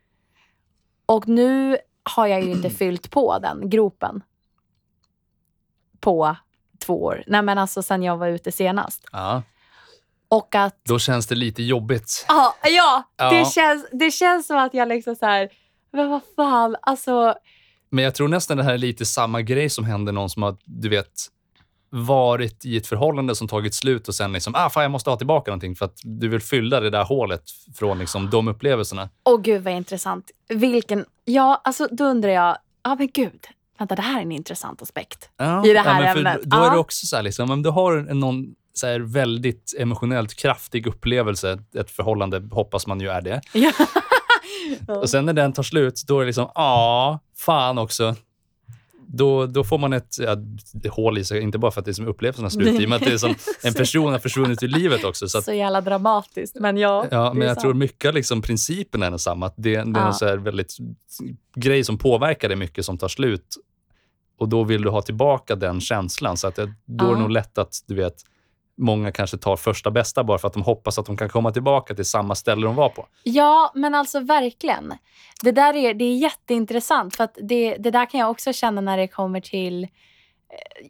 Och nu har jag ju inte [clears throat] fyllt på den gropen på två år. Nej men alltså sen jag var ute senast. Ja. Och att Då känns det lite jobbigt. Ja, ja, Ja. Det, känns, det känns som att jag liksom så här, men vad fan, alltså. Men jag tror nästan det här är lite samma grej som händer någon som har, du vet, varit i ett förhållande som tagit slut och sen liksom, ah fan jag måste ha tillbaka någonting för att du vill fylla det där hålet från liksom de upplevelserna. Åh gud vad intressant. Vilken, ja alltså då undrar jag, ja men gud, vänta det här är en intressant aspekt. Ja, I det här för ämnet. Då är det Ja. också så här, liksom, om du har någon så här väldigt emotionellt kraftig upplevelse, ett förhållande hoppas man ju är det. Ja. Och sen när den tar slut, då är det liksom, ja, fan också. Då, då får man ett ja, hål i sig, inte bara för att det är som upplevelsen har slut i, men att det är som [laughs] en person har försvunnit ur livet också. Så att, Så jävla dramatiskt, men ja. ja, men jag sant. tror mycket liksom principen är densamma. Att det, det är Ja. en väldigt grej som påverkar dig mycket som tar slut. Och då vill du ha tillbaka den känslan. Så att det, då är det Ja. nog lätt att du vet, många kanske tar första bästa bara för att de hoppas att de kan komma tillbaka till samma ställe de var på. Ja, men alltså verkligen. Det där är, det är jätteintressant. För att det, det där kan jag också känna när det kommer till eh,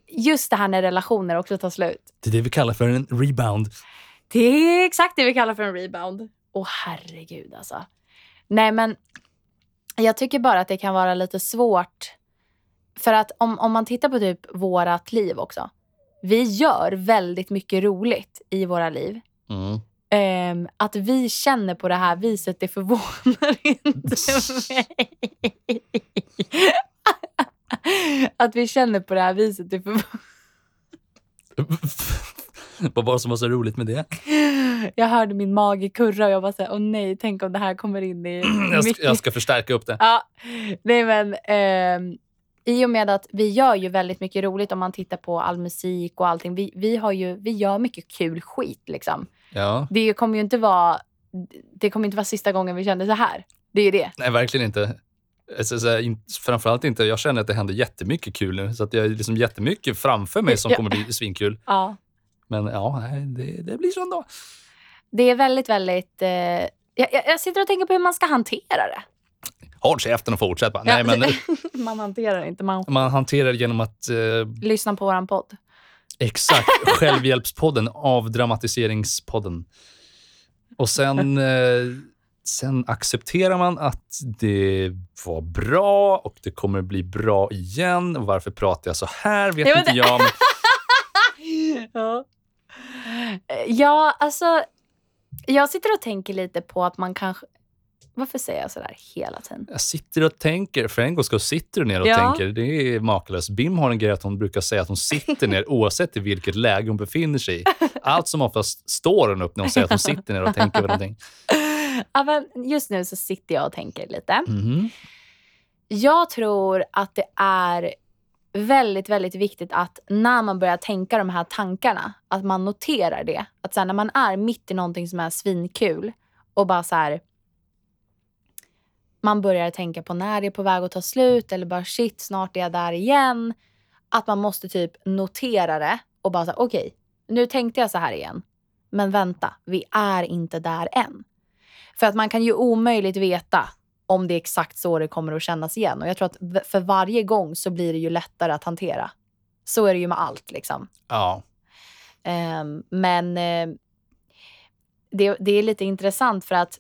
just det här när relationer också tar slut. Det är det vi kallar för en rebound. Det är exakt det vi kallar för en rebound. Åh herregud alltså. Nej men jag tycker bara att det kan vara lite svårt. För att om, om man tittar på typ vårat liv också. Vi gör väldigt mycket roligt i våra liv. Mm. Ehm, att vi känner på det här viset, det förvånar [laughs] inte mig. att vi känner på det här viset, det förvånar [laughs] Vad var det som var så roligt med det? Jag hörde min mage kurra och jag bara såhär, åh nej, tänk om det här kommer in i [clears throat] Jag ska, jag ska förstärka upp det. Ja, nej men ehm, i och med att vi gör ju väldigt mycket roligt om man tittar på all musik och allting. Vi, vi, har ju, vi gör mycket kul skit liksom. Ja. Det kommer ju inte vara, det kommer inte vara sista gången vi känner så här. Det är ju det. Nej, verkligen inte. Alltså, så in, framförallt inte. Jag känner att det händer jättemycket kul nu. Så att jag har liksom jättemycket framför mig som kommer bli svinkul. Ja. Men ja, det, det blir så ändå. Det är väldigt, väldigt... Eh, jag jag sitter och tänker på hur man ska hantera det. Håll käften och fortsätt bara. Ja. Nej, men [laughs] man hanterar inte, man man hanterar genom att... Eh, lyssnar på våran podd. exakt. [laughs] Självhjälpspodden. Avdramatiseringspodden. Och sen... Eh, sen accepterar man att det var bra och det kommer bli bra igen. Och varför pratar jag så här vet Ja, men inte det- jag. Men [laughs] Ja. ja, alltså. Jag sitter och tänker lite på att man kanske... Varför säger jag sådär hela tiden? Jag sitter och tänker, för en gång ska sitter du ner och Ja. tänker. Det är makalöst. Bim har en grej att hon brukar säga att hon sitter ner [laughs] oavsett i vilket läge hon befinner sig i. Allt som oftast står hon upp när hon säger att hon sitter ner och tänker på någonting. [laughs] Ja, men just nu så sitter jag och tänker lite. Mhm. Jag tror att det är väldigt, väldigt viktigt att när man börjar tänka de här tankarna, att man noterar det. Att så här, när man är mitt i någonting som är svinkul och bara så här. Man börjar tänka på när det är på väg att ta slut eller bara shit, snart är jag där igen. Att man måste typ notera det och bara säga okej, nu tänkte jag så här igen. Men vänta, vi är inte där än. För att man kan ju omöjligt veta om det är exakt så det kommer att kännas igen. Och jag tror att för varje gång så blir det ju lättare att hantera. Så är det ju med allt liksom. Ja. Ehm, men eh, det, det är lite intressant för att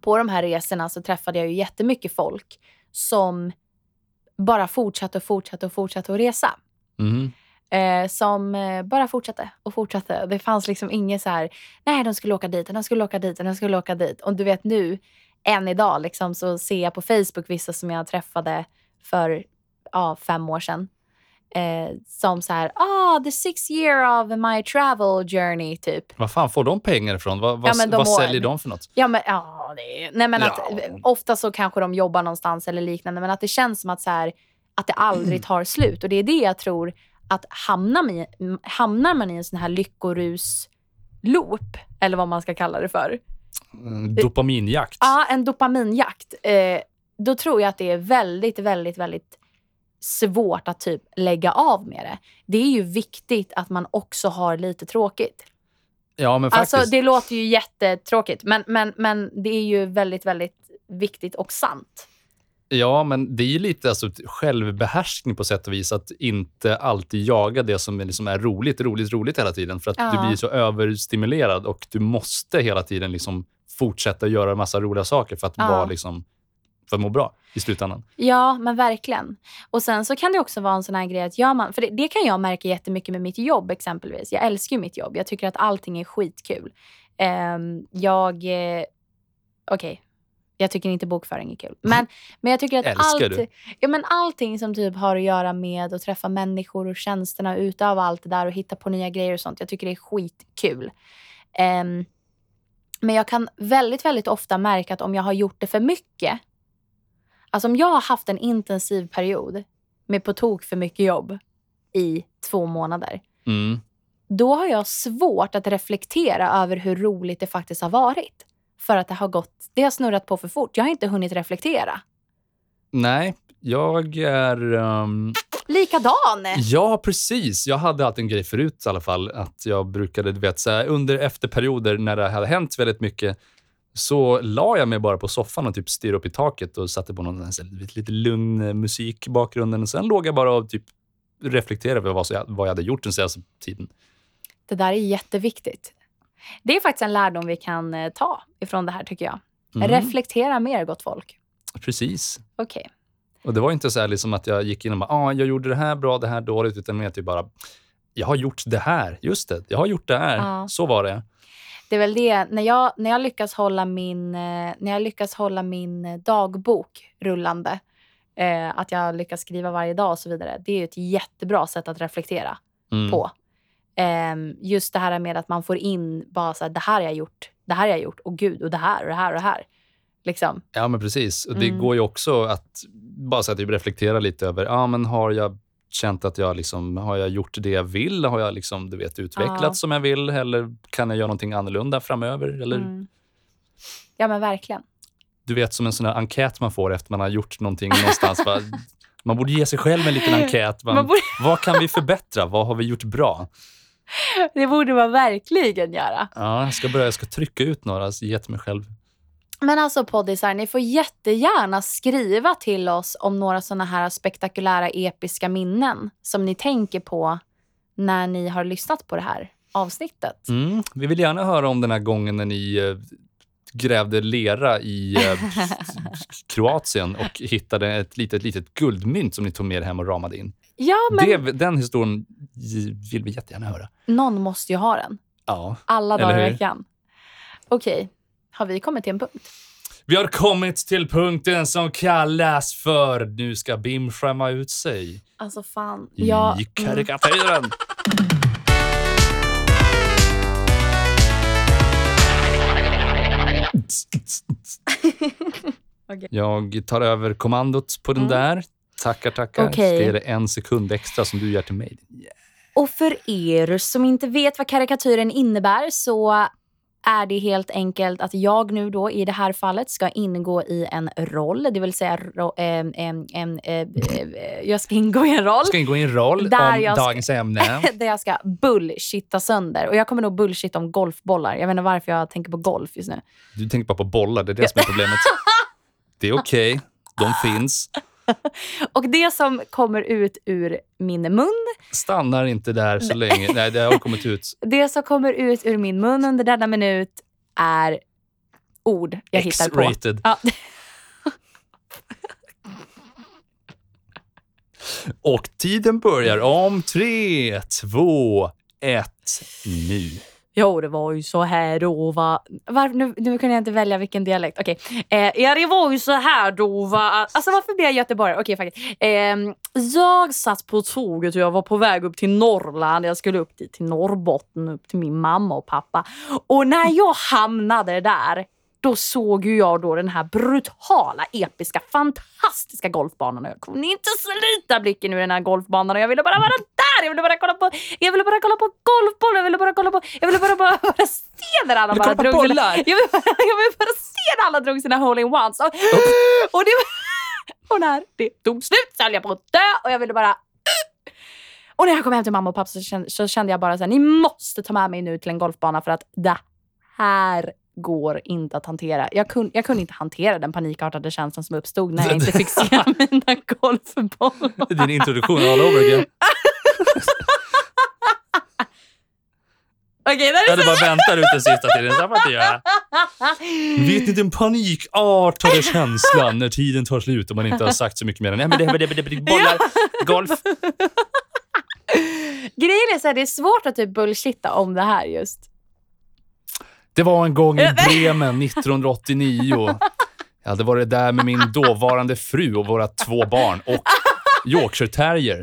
på de här resorna så träffade jag ju jättemycket folk som bara fortsatte och fortsatte och fortsatte att resa. Mhm. Eh, som eh, bara fortsatte och fortsatte. Det fanns liksom inget så här, nej de skulle åka dit, de skulle åka dit, de skulle åka dit. Och du vet nu, än idag, liksom, så ser jag på Facebook vissa som jag träffade för ja, fem år sedan. Eh, som så här, ah, the six year of my travel journey, typ. Vad fan får de pengar ifrån? Vad, vad, Ja, de vad säljer de för något? Ja, men, ja, det nej, men att, Ja. ofta så kanske de jobbar någonstans eller liknande, men att det känns som att, så här, att det aldrig tar slut. Och det är det jag tror, att hamnar man i, hamnar man i en sån här lyckorus-loop, eller vad man ska kalla det för, Mm, Dopaminjakt. Ja, en dopaminjakt. Eh, då tror jag att det är väldigt, väldigt, väldigt svårt att typ lägga av med det. Det är ju viktigt att man också har lite tråkigt. Ja, men faktiskt. Alltså det låter ju jättetråkigt men, men, men det är ju väldigt, väldigt viktigt och sant. Ja, men det är ju lite alltså, självbehärskning på sätt och vis. Att inte alltid jaga det som liksom är roligt, roligt, roligt hela tiden. För att Ja. du blir så överstimulerad och du måste hela tiden liksom fortsätta göra en massa roliga saker för att, Ja. vara liksom, för att må bra i slutändan. Ja, men verkligen. Och sen så kan det också vara en sån här grej att gör man, för det, det kan jag märka jättemycket med mitt jobb exempelvis. Jag älskar ju mitt jobb. Jag tycker att allting är skitkul. Um, jag, eh, okej, jag tycker inte bokföring är kul. Men, [laughs] men jag tycker att allt, du? ja, men allting som typ har att göra med att träffa människor och tjänsterna och utöva allt det där och hitta på nya grejer och sånt. Jag tycker det är skitkul. Ehm, men jag kan väldigt, väldigt ofta märka att om jag har gjort det för mycket Alltså om jag har haft en intensiv period med på tok för mycket jobb i två månader. Mm. Då har jag svårt att reflektera över hur roligt det faktiskt har varit. För att det har gått, det har snurrat på för fort. Jag har inte hunnit reflektera. Nej, jag är... ehm, Likadan! Ja, precis. Jag hade alltid en grej förut i alla fall. Att jag brukade, du vet, så här, under efterperioder när det hade hänt väldigt mycket så la jag mig bara på soffan och typ stirrade upp i taket och satte på någon lite, lugn eh, musik i bakgrunden. Och sen låg jag bara och typ reflekterade över vad, jag, vad jag hade gjort den senaste tiden. Det där är jätteviktigt. Det är faktiskt en lärdom vi kan eh, ta ifrån det här tycker jag. Mm, Reflektera mer gott folk. precis. Okej. Och det var inte så här liksom att jag gick in och bara, ah, jag gjorde det här bra, det här dåligt, utan mer typ bara, jag har gjort det här. Just det, jag har gjort det här. Ja. Så var det. Det är väl det, när jag, när jag, lyckas, hålla min, eh, när jag lyckas hålla min eh, dagbok rullande, eh, att jag lyckas skriva varje dag och så vidare. Det är ett jättebra sätt att reflektera Mm. på. Ehm, just det här med att man får in bara så här, det här har jag gjort, det här har jag gjort, och gud, och det här och det här och det här. Liksom. Ja, men precis. Och det Mm. går ju också att bara så att typ reflektera lite över, ja men har jag känt att jag liksom, har jag gjort det jag vill? Har jag liksom, du vet, utvecklats Ja. som jag vill? Eller kan jag göra någonting annorlunda framöver? Eller Mm. Ja, men verkligen. du vet, som en sån här enkät man får efter man har gjort någonting någonstans. va? [laughs] Man borde ge sig själv en liten enkät. va? Man borde, Vad kan vi förbättra? Vad har vi gjort bra? det borde man verkligen göra. Ja, jag ska börja, jag ska trycka ut några, ge till mig själv. Men alltså poddisar, ni får jättegärna skriva till oss om några såna här spektakulära episka minnen som ni tänker på när ni har lyssnat på det här avsnittet. Mm. Vi vill gärna höra om den här gången när ni eh, grävde lera i eh, [laughs] Kroatien och hittade ett litet, litet guldmynt som ni tog med er hem och ramade in. Ja, men Det, den historien vill vi jättegärna höra. någon måste ju ha den. Ja. Alla dagar i veckan. Okej, har vi kommit till en punkt? Vi har kommit till punkten som kallas för Nu ska Bim skämma ut sig Alltså fan. i Jag, mm, karikatyren. [laughs] Okej. Jag tar över kommandot på den Mm. där. Tackar, tackar. Okej. Ska ge dig en sekund extra som du ger till mig. Och för er som inte vet vad karikatyren innebär så är det helt enkelt att jag nu då i det här fallet ska ingå i en roll. Det vill säga ro, em, eh, eh, jag ska ingå i en roll ska ingå i en roll Där om jag ska- dagens ämne. [laughs] där jag ska bullshitta sönder. Och jag kommer nog bullshitta om golfbollar. Jag vet inte varför jag tänker på golf just nu. Du tänker bara på bollar, det är det som är problemet. [laughs] Det är okej, de finns. [laughs] Och det som kommer ut ur min mun, Stannar inte där så länge. Nej, det har kommit ut. [laughs] det som kommer ut ur min mun under denna minut är ord jag hittar på. X-rated. Ja. Och tiden börjar om tre, två, ett, nu. Jo, det var ju så här då va. Var, nu, nu kunde jag inte välja vilken dialekt. Okej. Eh, ja, det var ju så här då va. Alltså varför blir jag göteborgare? Okej, faktiskt. Eh, jag satt på tåget och jag var på väg upp till Norrland. Jag skulle upp dit till Norrbotten, upp till min mamma och pappa. Och när jag hamnade där, då såg ju jag då den här brutala, episka, fantastiska golfbanan. Och jag kunde inte slita blicken ur den här golfbanan och jag ville bara vara där. Jag ville bara kolla på, jag ville bara kolla på golfboll. Jag ville bara kolla på, jag ville bara, bara, bara se när alla bara drog sina, jag ville, bara, jag ville bara se när alla drog sina hole-in-ones. Och, och, det, och när det tog slut så höll jag på att dö och jag ville bara och när jag kom hem till mamma och pappa så kände, så kände jag bara så här, ni måste ta med mig nu till en golfbana för att det här går inte att hantera. Jag, kun, jag kunde inte hantera den panikartade känslan som uppstod när jag inte fick se [laughs] mina golfbollar. Din introduktion all over again. [laughs] Okej, det Jag hade bara väntat ut den sista tiden. Så inte göra. Vet ni den panikartade känslan när tiden tar slut och man inte har sagt så mycket mer än Nej, men det, det, det, det, [laughs] bollar, golf. Grejen är så här, det är svårt att typ bullshitta om det här just. Det var en gång i Bremen 1989. Jag hade varit där med min dåvarande fru och våra två barn och Yorkshire terrier.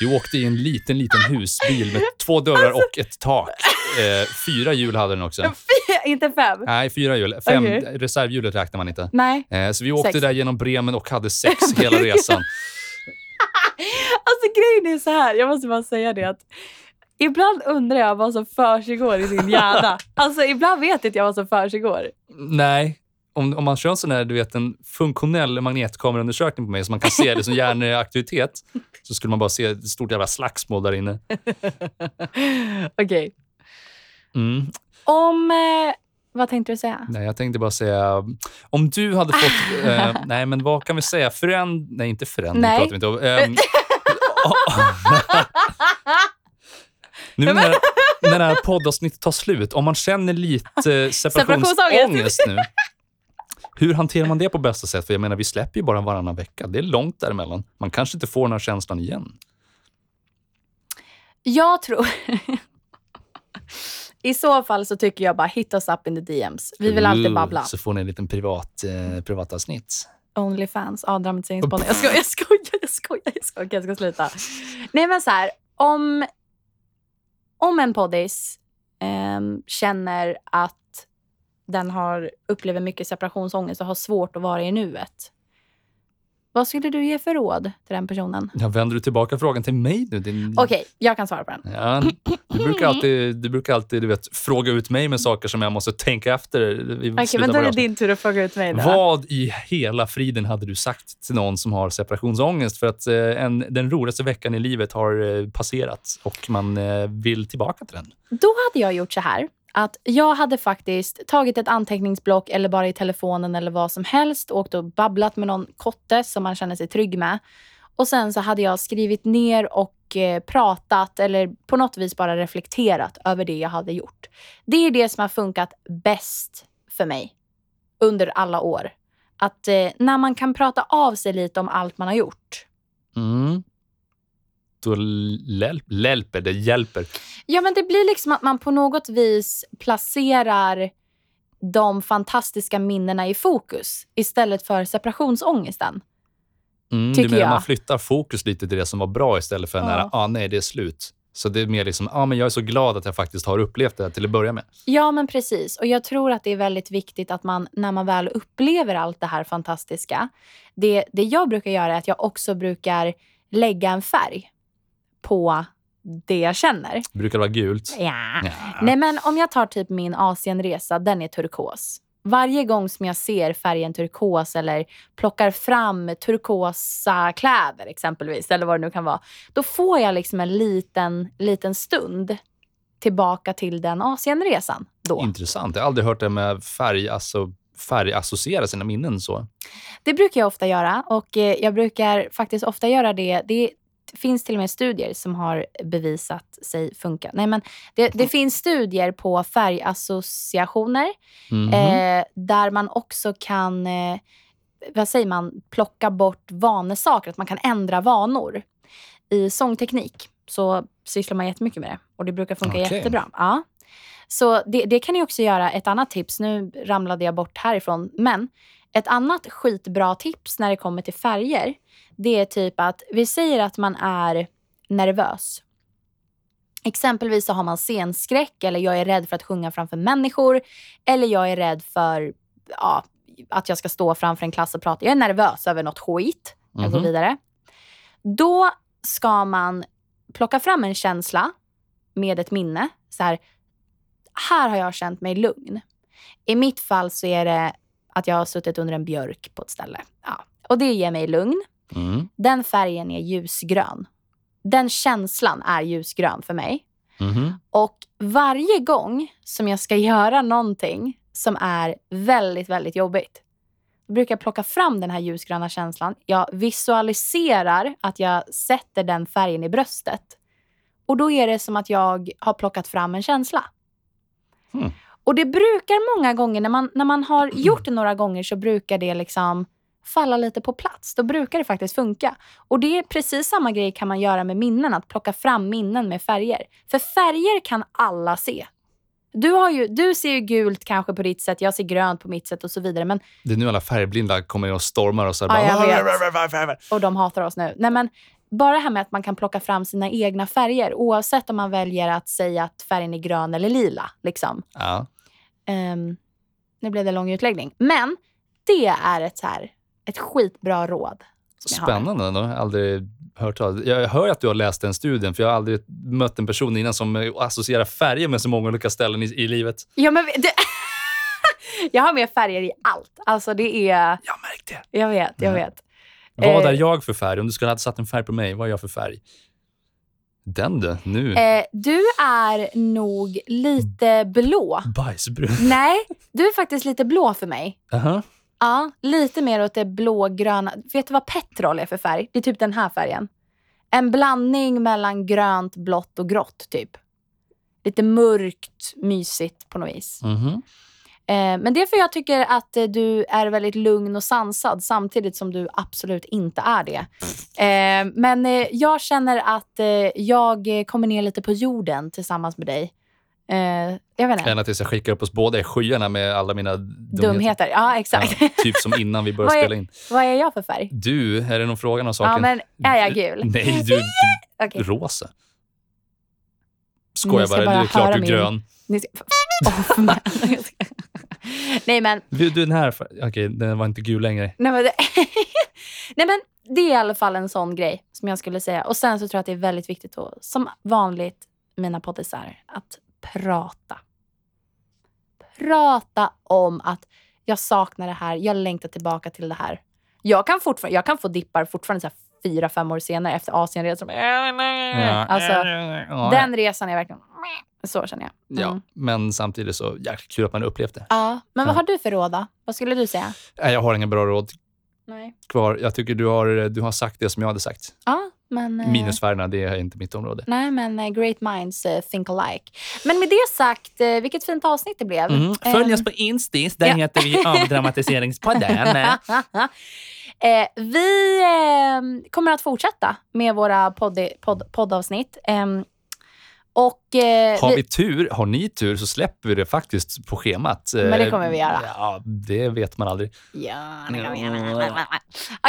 Vi åkte i en liten, liten husbil med två dörrar och ett tak. Eh, fyra hjul hade den också. [laughs] inte fem. Nej, fyra hjul. Fem, Okej. Reservhjulet räknar man inte. Nej. Eh, så vi åkte Sex. där genom Bremen och hade sex [laughs] hela resan. Alltså grejen är så här, jag måste bara säga det att ibland undrar jag vad som försiggår i din hjärna. Alltså ibland vet inte jag vad som försiggår. Nej, om, om man kör en sån här, du vet, en funktionell magnetkameraundersökning på mig så man kan se det som hjärneaktivitet [laughs] så skulle man bara se ett stort jävla slagsmål där inne. [laughs] Okej. Mm. Om... Eh, vad tänkte du säga? Nej, jag tänkte bara säga, om du hade fått, [laughs] eh, nej men vad kan vi säga, föränd... Nej, inte förändring Nej. pratar vi inte om. Ehm, nu när, när det här poddavsnittet tar slut, om man känner lite [laughs] separationsångest nu, hur hanterar man det på bästa sätt? För jag menar, vi släpper ju bara varannan vecka. Det är långt däremellan. Man kanske inte får den här känslan igen. Jag tror... [laughs] I så fall så tycker jag bara hit us up in the DMs. Vi vill alltid babbla. Så får ni en liten privat, eh, privatavsnitt. Onlyfans, ja, dramatiseringspodden. Jag skojar, jag skojar, jag skojar, jag skojar. Jag ska sluta. Nej men så här, om, om en poddis ehm, känner att den har, upplever mycket separationsångest och har svårt att vara i nuet. Vad skulle du ge för råd till den personen? Ja, vänder du tillbaka frågan till mig nu? Din... Okej, jag kan svara på den. Ja, du brukar alltid, du brukar alltid du vet, fråga ut mig med saker som jag måste tänka efter. Okej, slutet men då är det din tur att fråga ut mig. Då. Vad i hela friden hade du sagt till någon som har separationsångest? För att eh, en, den roligaste veckan i livet har eh, passerat och man eh, vill tillbaka till den. Då hade jag gjort så här. Att jag hade faktiskt tagit ett anteckningsblock eller bara i telefonen eller vad som helst. Åkt och babblat med någon kotte som man känner sig trygg med. Och sen så hade jag skrivit ner och eh, pratat eller på något vis bara reflekterat över det jag hade gjort. Det är det som har funkat bäst för mig under alla år. Att eh, när man kan prata av sig lite om allt man har gjort. Mm. Då hjälper det, hjälper. Ja, men det blir liksom att man på något vis placerar de fantastiska minnena i fokus istället för separationsångesten. Mm, Tycker du menar jag. man flyttar fokus lite till det som var bra istället för Ja. här, ah, nej, det är slut. Så det är mer liksom, ah, men jag är så glad att jag faktiskt har upplevt det här till att börja med. Ja, men precis. Och jag tror att det är väldigt viktigt att man, när man väl upplever allt det här fantastiska, det, det jag brukar göra är att jag också brukar lägga en färg på det jag känner. Brukar det vara gult? Ja. Ja. Nej, men om jag tar typ min Asienresa, den är turkos. Varje gång som jag ser färgen turkos eller plockar fram turkosa kläder exempelvis, eller vad det nu kan vara, då får jag liksom en liten, liten stund tillbaka till den Asienresan. Då. Intressant. Jag har aldrig hört det med färg, alltså, färg associera sina minnen så. Det brukar jag ofta göra och eh, jag brukar faktiskt ofta göra det. Det finns till och med studier som har bevisat sig funka. Nej, men det, det finns studier på färgassociationer Mhm. eh, där man också kan eh, vad säger man, plocka bort vanesaker, att man kan ändra vanor. I sångteknik så sysslar man jättemycket med det och det brukar funka Okej. jättebra. Ja. Så det, det kan ni också göra. Ett annat tips, nu ramlade jag bort härifrån, men ett annat skitbra tips när det kommer till färger, det är typ att vi säger att man är nervös. Exempelvis så har man scenskräck eller jag är rädd för att sjunga framför människor. Eller jag är rädd för ja, att jag ska stå framför en klass och prata. Jag är nervös över något skit. Jag går Mhm. vidare. Då ska man plocka fram en känsla med ett minne. Så här, här har jag känt mig lugn. I mitt fall så är det att jag har suttit under en björk på ett ställe. Ja. Och det ger mig lugn. Mm. Den färgen är ljusgrön. Den känslan är ljusgrön för mig. Mhm. Och varje gång som jag ska [laughs] göra någonting som är väldigt, väldigt jobbigt, då brukar jag plocka fram den här ljusgröna känslan. Jag visualiserar att jag sätter den färgen i bröstet. Och då är det som att jag har plockat fram en känsla. Hmm. Och det brukar många gånger, när man, när man har [clears throat] gjort det några gånger, så brukar det liksom falla lite på plats. Då brukar det faktiskt funka. Och det är precis samma grej kan man göra med minnen, att plocka fram minnen med färger. För färger kan alla se. Du, har ju, du ser ju gult kanske på ditt sätt, jag ser grönt på mitt sätt och så vidare. Men, Det är nu alla färgblinda kommer in och stormar och här Ja, och de hatar oss nu. Nej, men bara det här med att man kan plocka fram sina egna färger, oavsett om man väljer att säga att färgen är grön eller lila. Liksom. Ja. Um, nu blev det lång utläggning. Men det är ett, så här, ett skitbra råd. Spännande. Jag har aldrig hört Jag hör att du har läst den studien, för jag har aldrig mött en person innan som associerar färger med så många olika ställen i, i livet. Ja, men det, [laughs] jag har med färger i allt. Alltså det är... Jag märkte det. Jag vet, jag Ja. vet. Vad Eh. är jag för färg? Om du skulle ha satt en färg på mig, vad är jag för färg? Den du, nu. Eh, du är nog lite blå. Bajsbrun. [laughs] Nej, du är faktiskt lite blå för mig. Aha. Ja, lite mer åt det blågröna. Vet du vad petrol är för färg? Det är typ den här färgen. En blandning mellan grönt, blått och grått typ. Lite mörkt, mysigt på något vis. Mhm. Eh, men det är för jag tycker att eh, du är väldigt lugn och sansad samtidigt som du absolut inte är det. Eh, men eh, jag känner att eh, jag eh, kommer ner lite på jorden tillsammans med dig. Eh, jag vet inte. Ända tills jag skickar upp oss båda i skyarna med alla mina dumheter. Dumheter. Ja, exakt. Ja, typ som innan vi [laughs] började är- spela in. Vad är jag för färg? Du, är det någon fråga om saken? Ja, men är jag gul? Nej, du, [laughs] Okej. rosa. Ni Skojar bara, bara du är klart du är min- grön. Ni ska... [laughs] Men. [laughs] Nej, men Du, du, den här, okej, den var inte gul längre. Nej men, det, [laughs] nej men det är i alla fall en sån grej som jag skulle säga. Och sen så tror jag att det är väldigt viktigt att, som vanligt, mina poddisar, att prata. Prata om att jag saknar det här, jag längtar tillbaka till det här. Jag kan, fortfarande, jag kan få dippar fortfarande så här fyra, fem år senare efter Asienresan. Alltså, ja, den resan är verkligen... Så känner jag. Mm. ja, men samtidigt så jäkla kul att man upplevt det. Ja, men vad har du för råd då? Vad skulle du säga? Nej, jag har inga bra råd Nej. kvar. Jag tycker du har, du har sagt det som jag hade sagt. Ja, men... eh, Minusfärgerna, det är inte mitt område. Nej, men eh, great minds eh, think alike. Men med det sagt, eh, vilket fint avsnitt det blev. Mm. Följ Ehm, oss på Instis, där ja. heter vi Avdramatiseringspodden. [laughs] eh, vi eh, kommer att fortsätta med våra podd, podd, poddavsnitt. Ehm, och, eh, Har vi- vi tur, har ni tur, så släpper vi det faktiskt på schemat. Men det Eh, kommer vi göra. Ja, det vet man aldrig. Ja, det kan vi göra.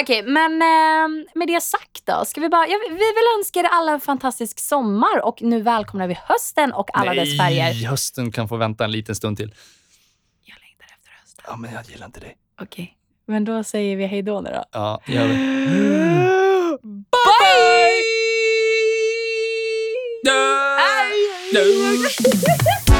Okej, men eh, med det sagt då. Ska vi, bara, ja, vi vill önska er alla en fantastisk sommar och nu välkomnar vi hösten och alla dess färger. Nej, hösten kan få vänta en liten stund till. Jag längtar efter hösten. Ja, men jag gillar inte dig. Okej, men då säger vi hej då nu då. Ja, gör vi. [gasps] Bye! Dö! Dö!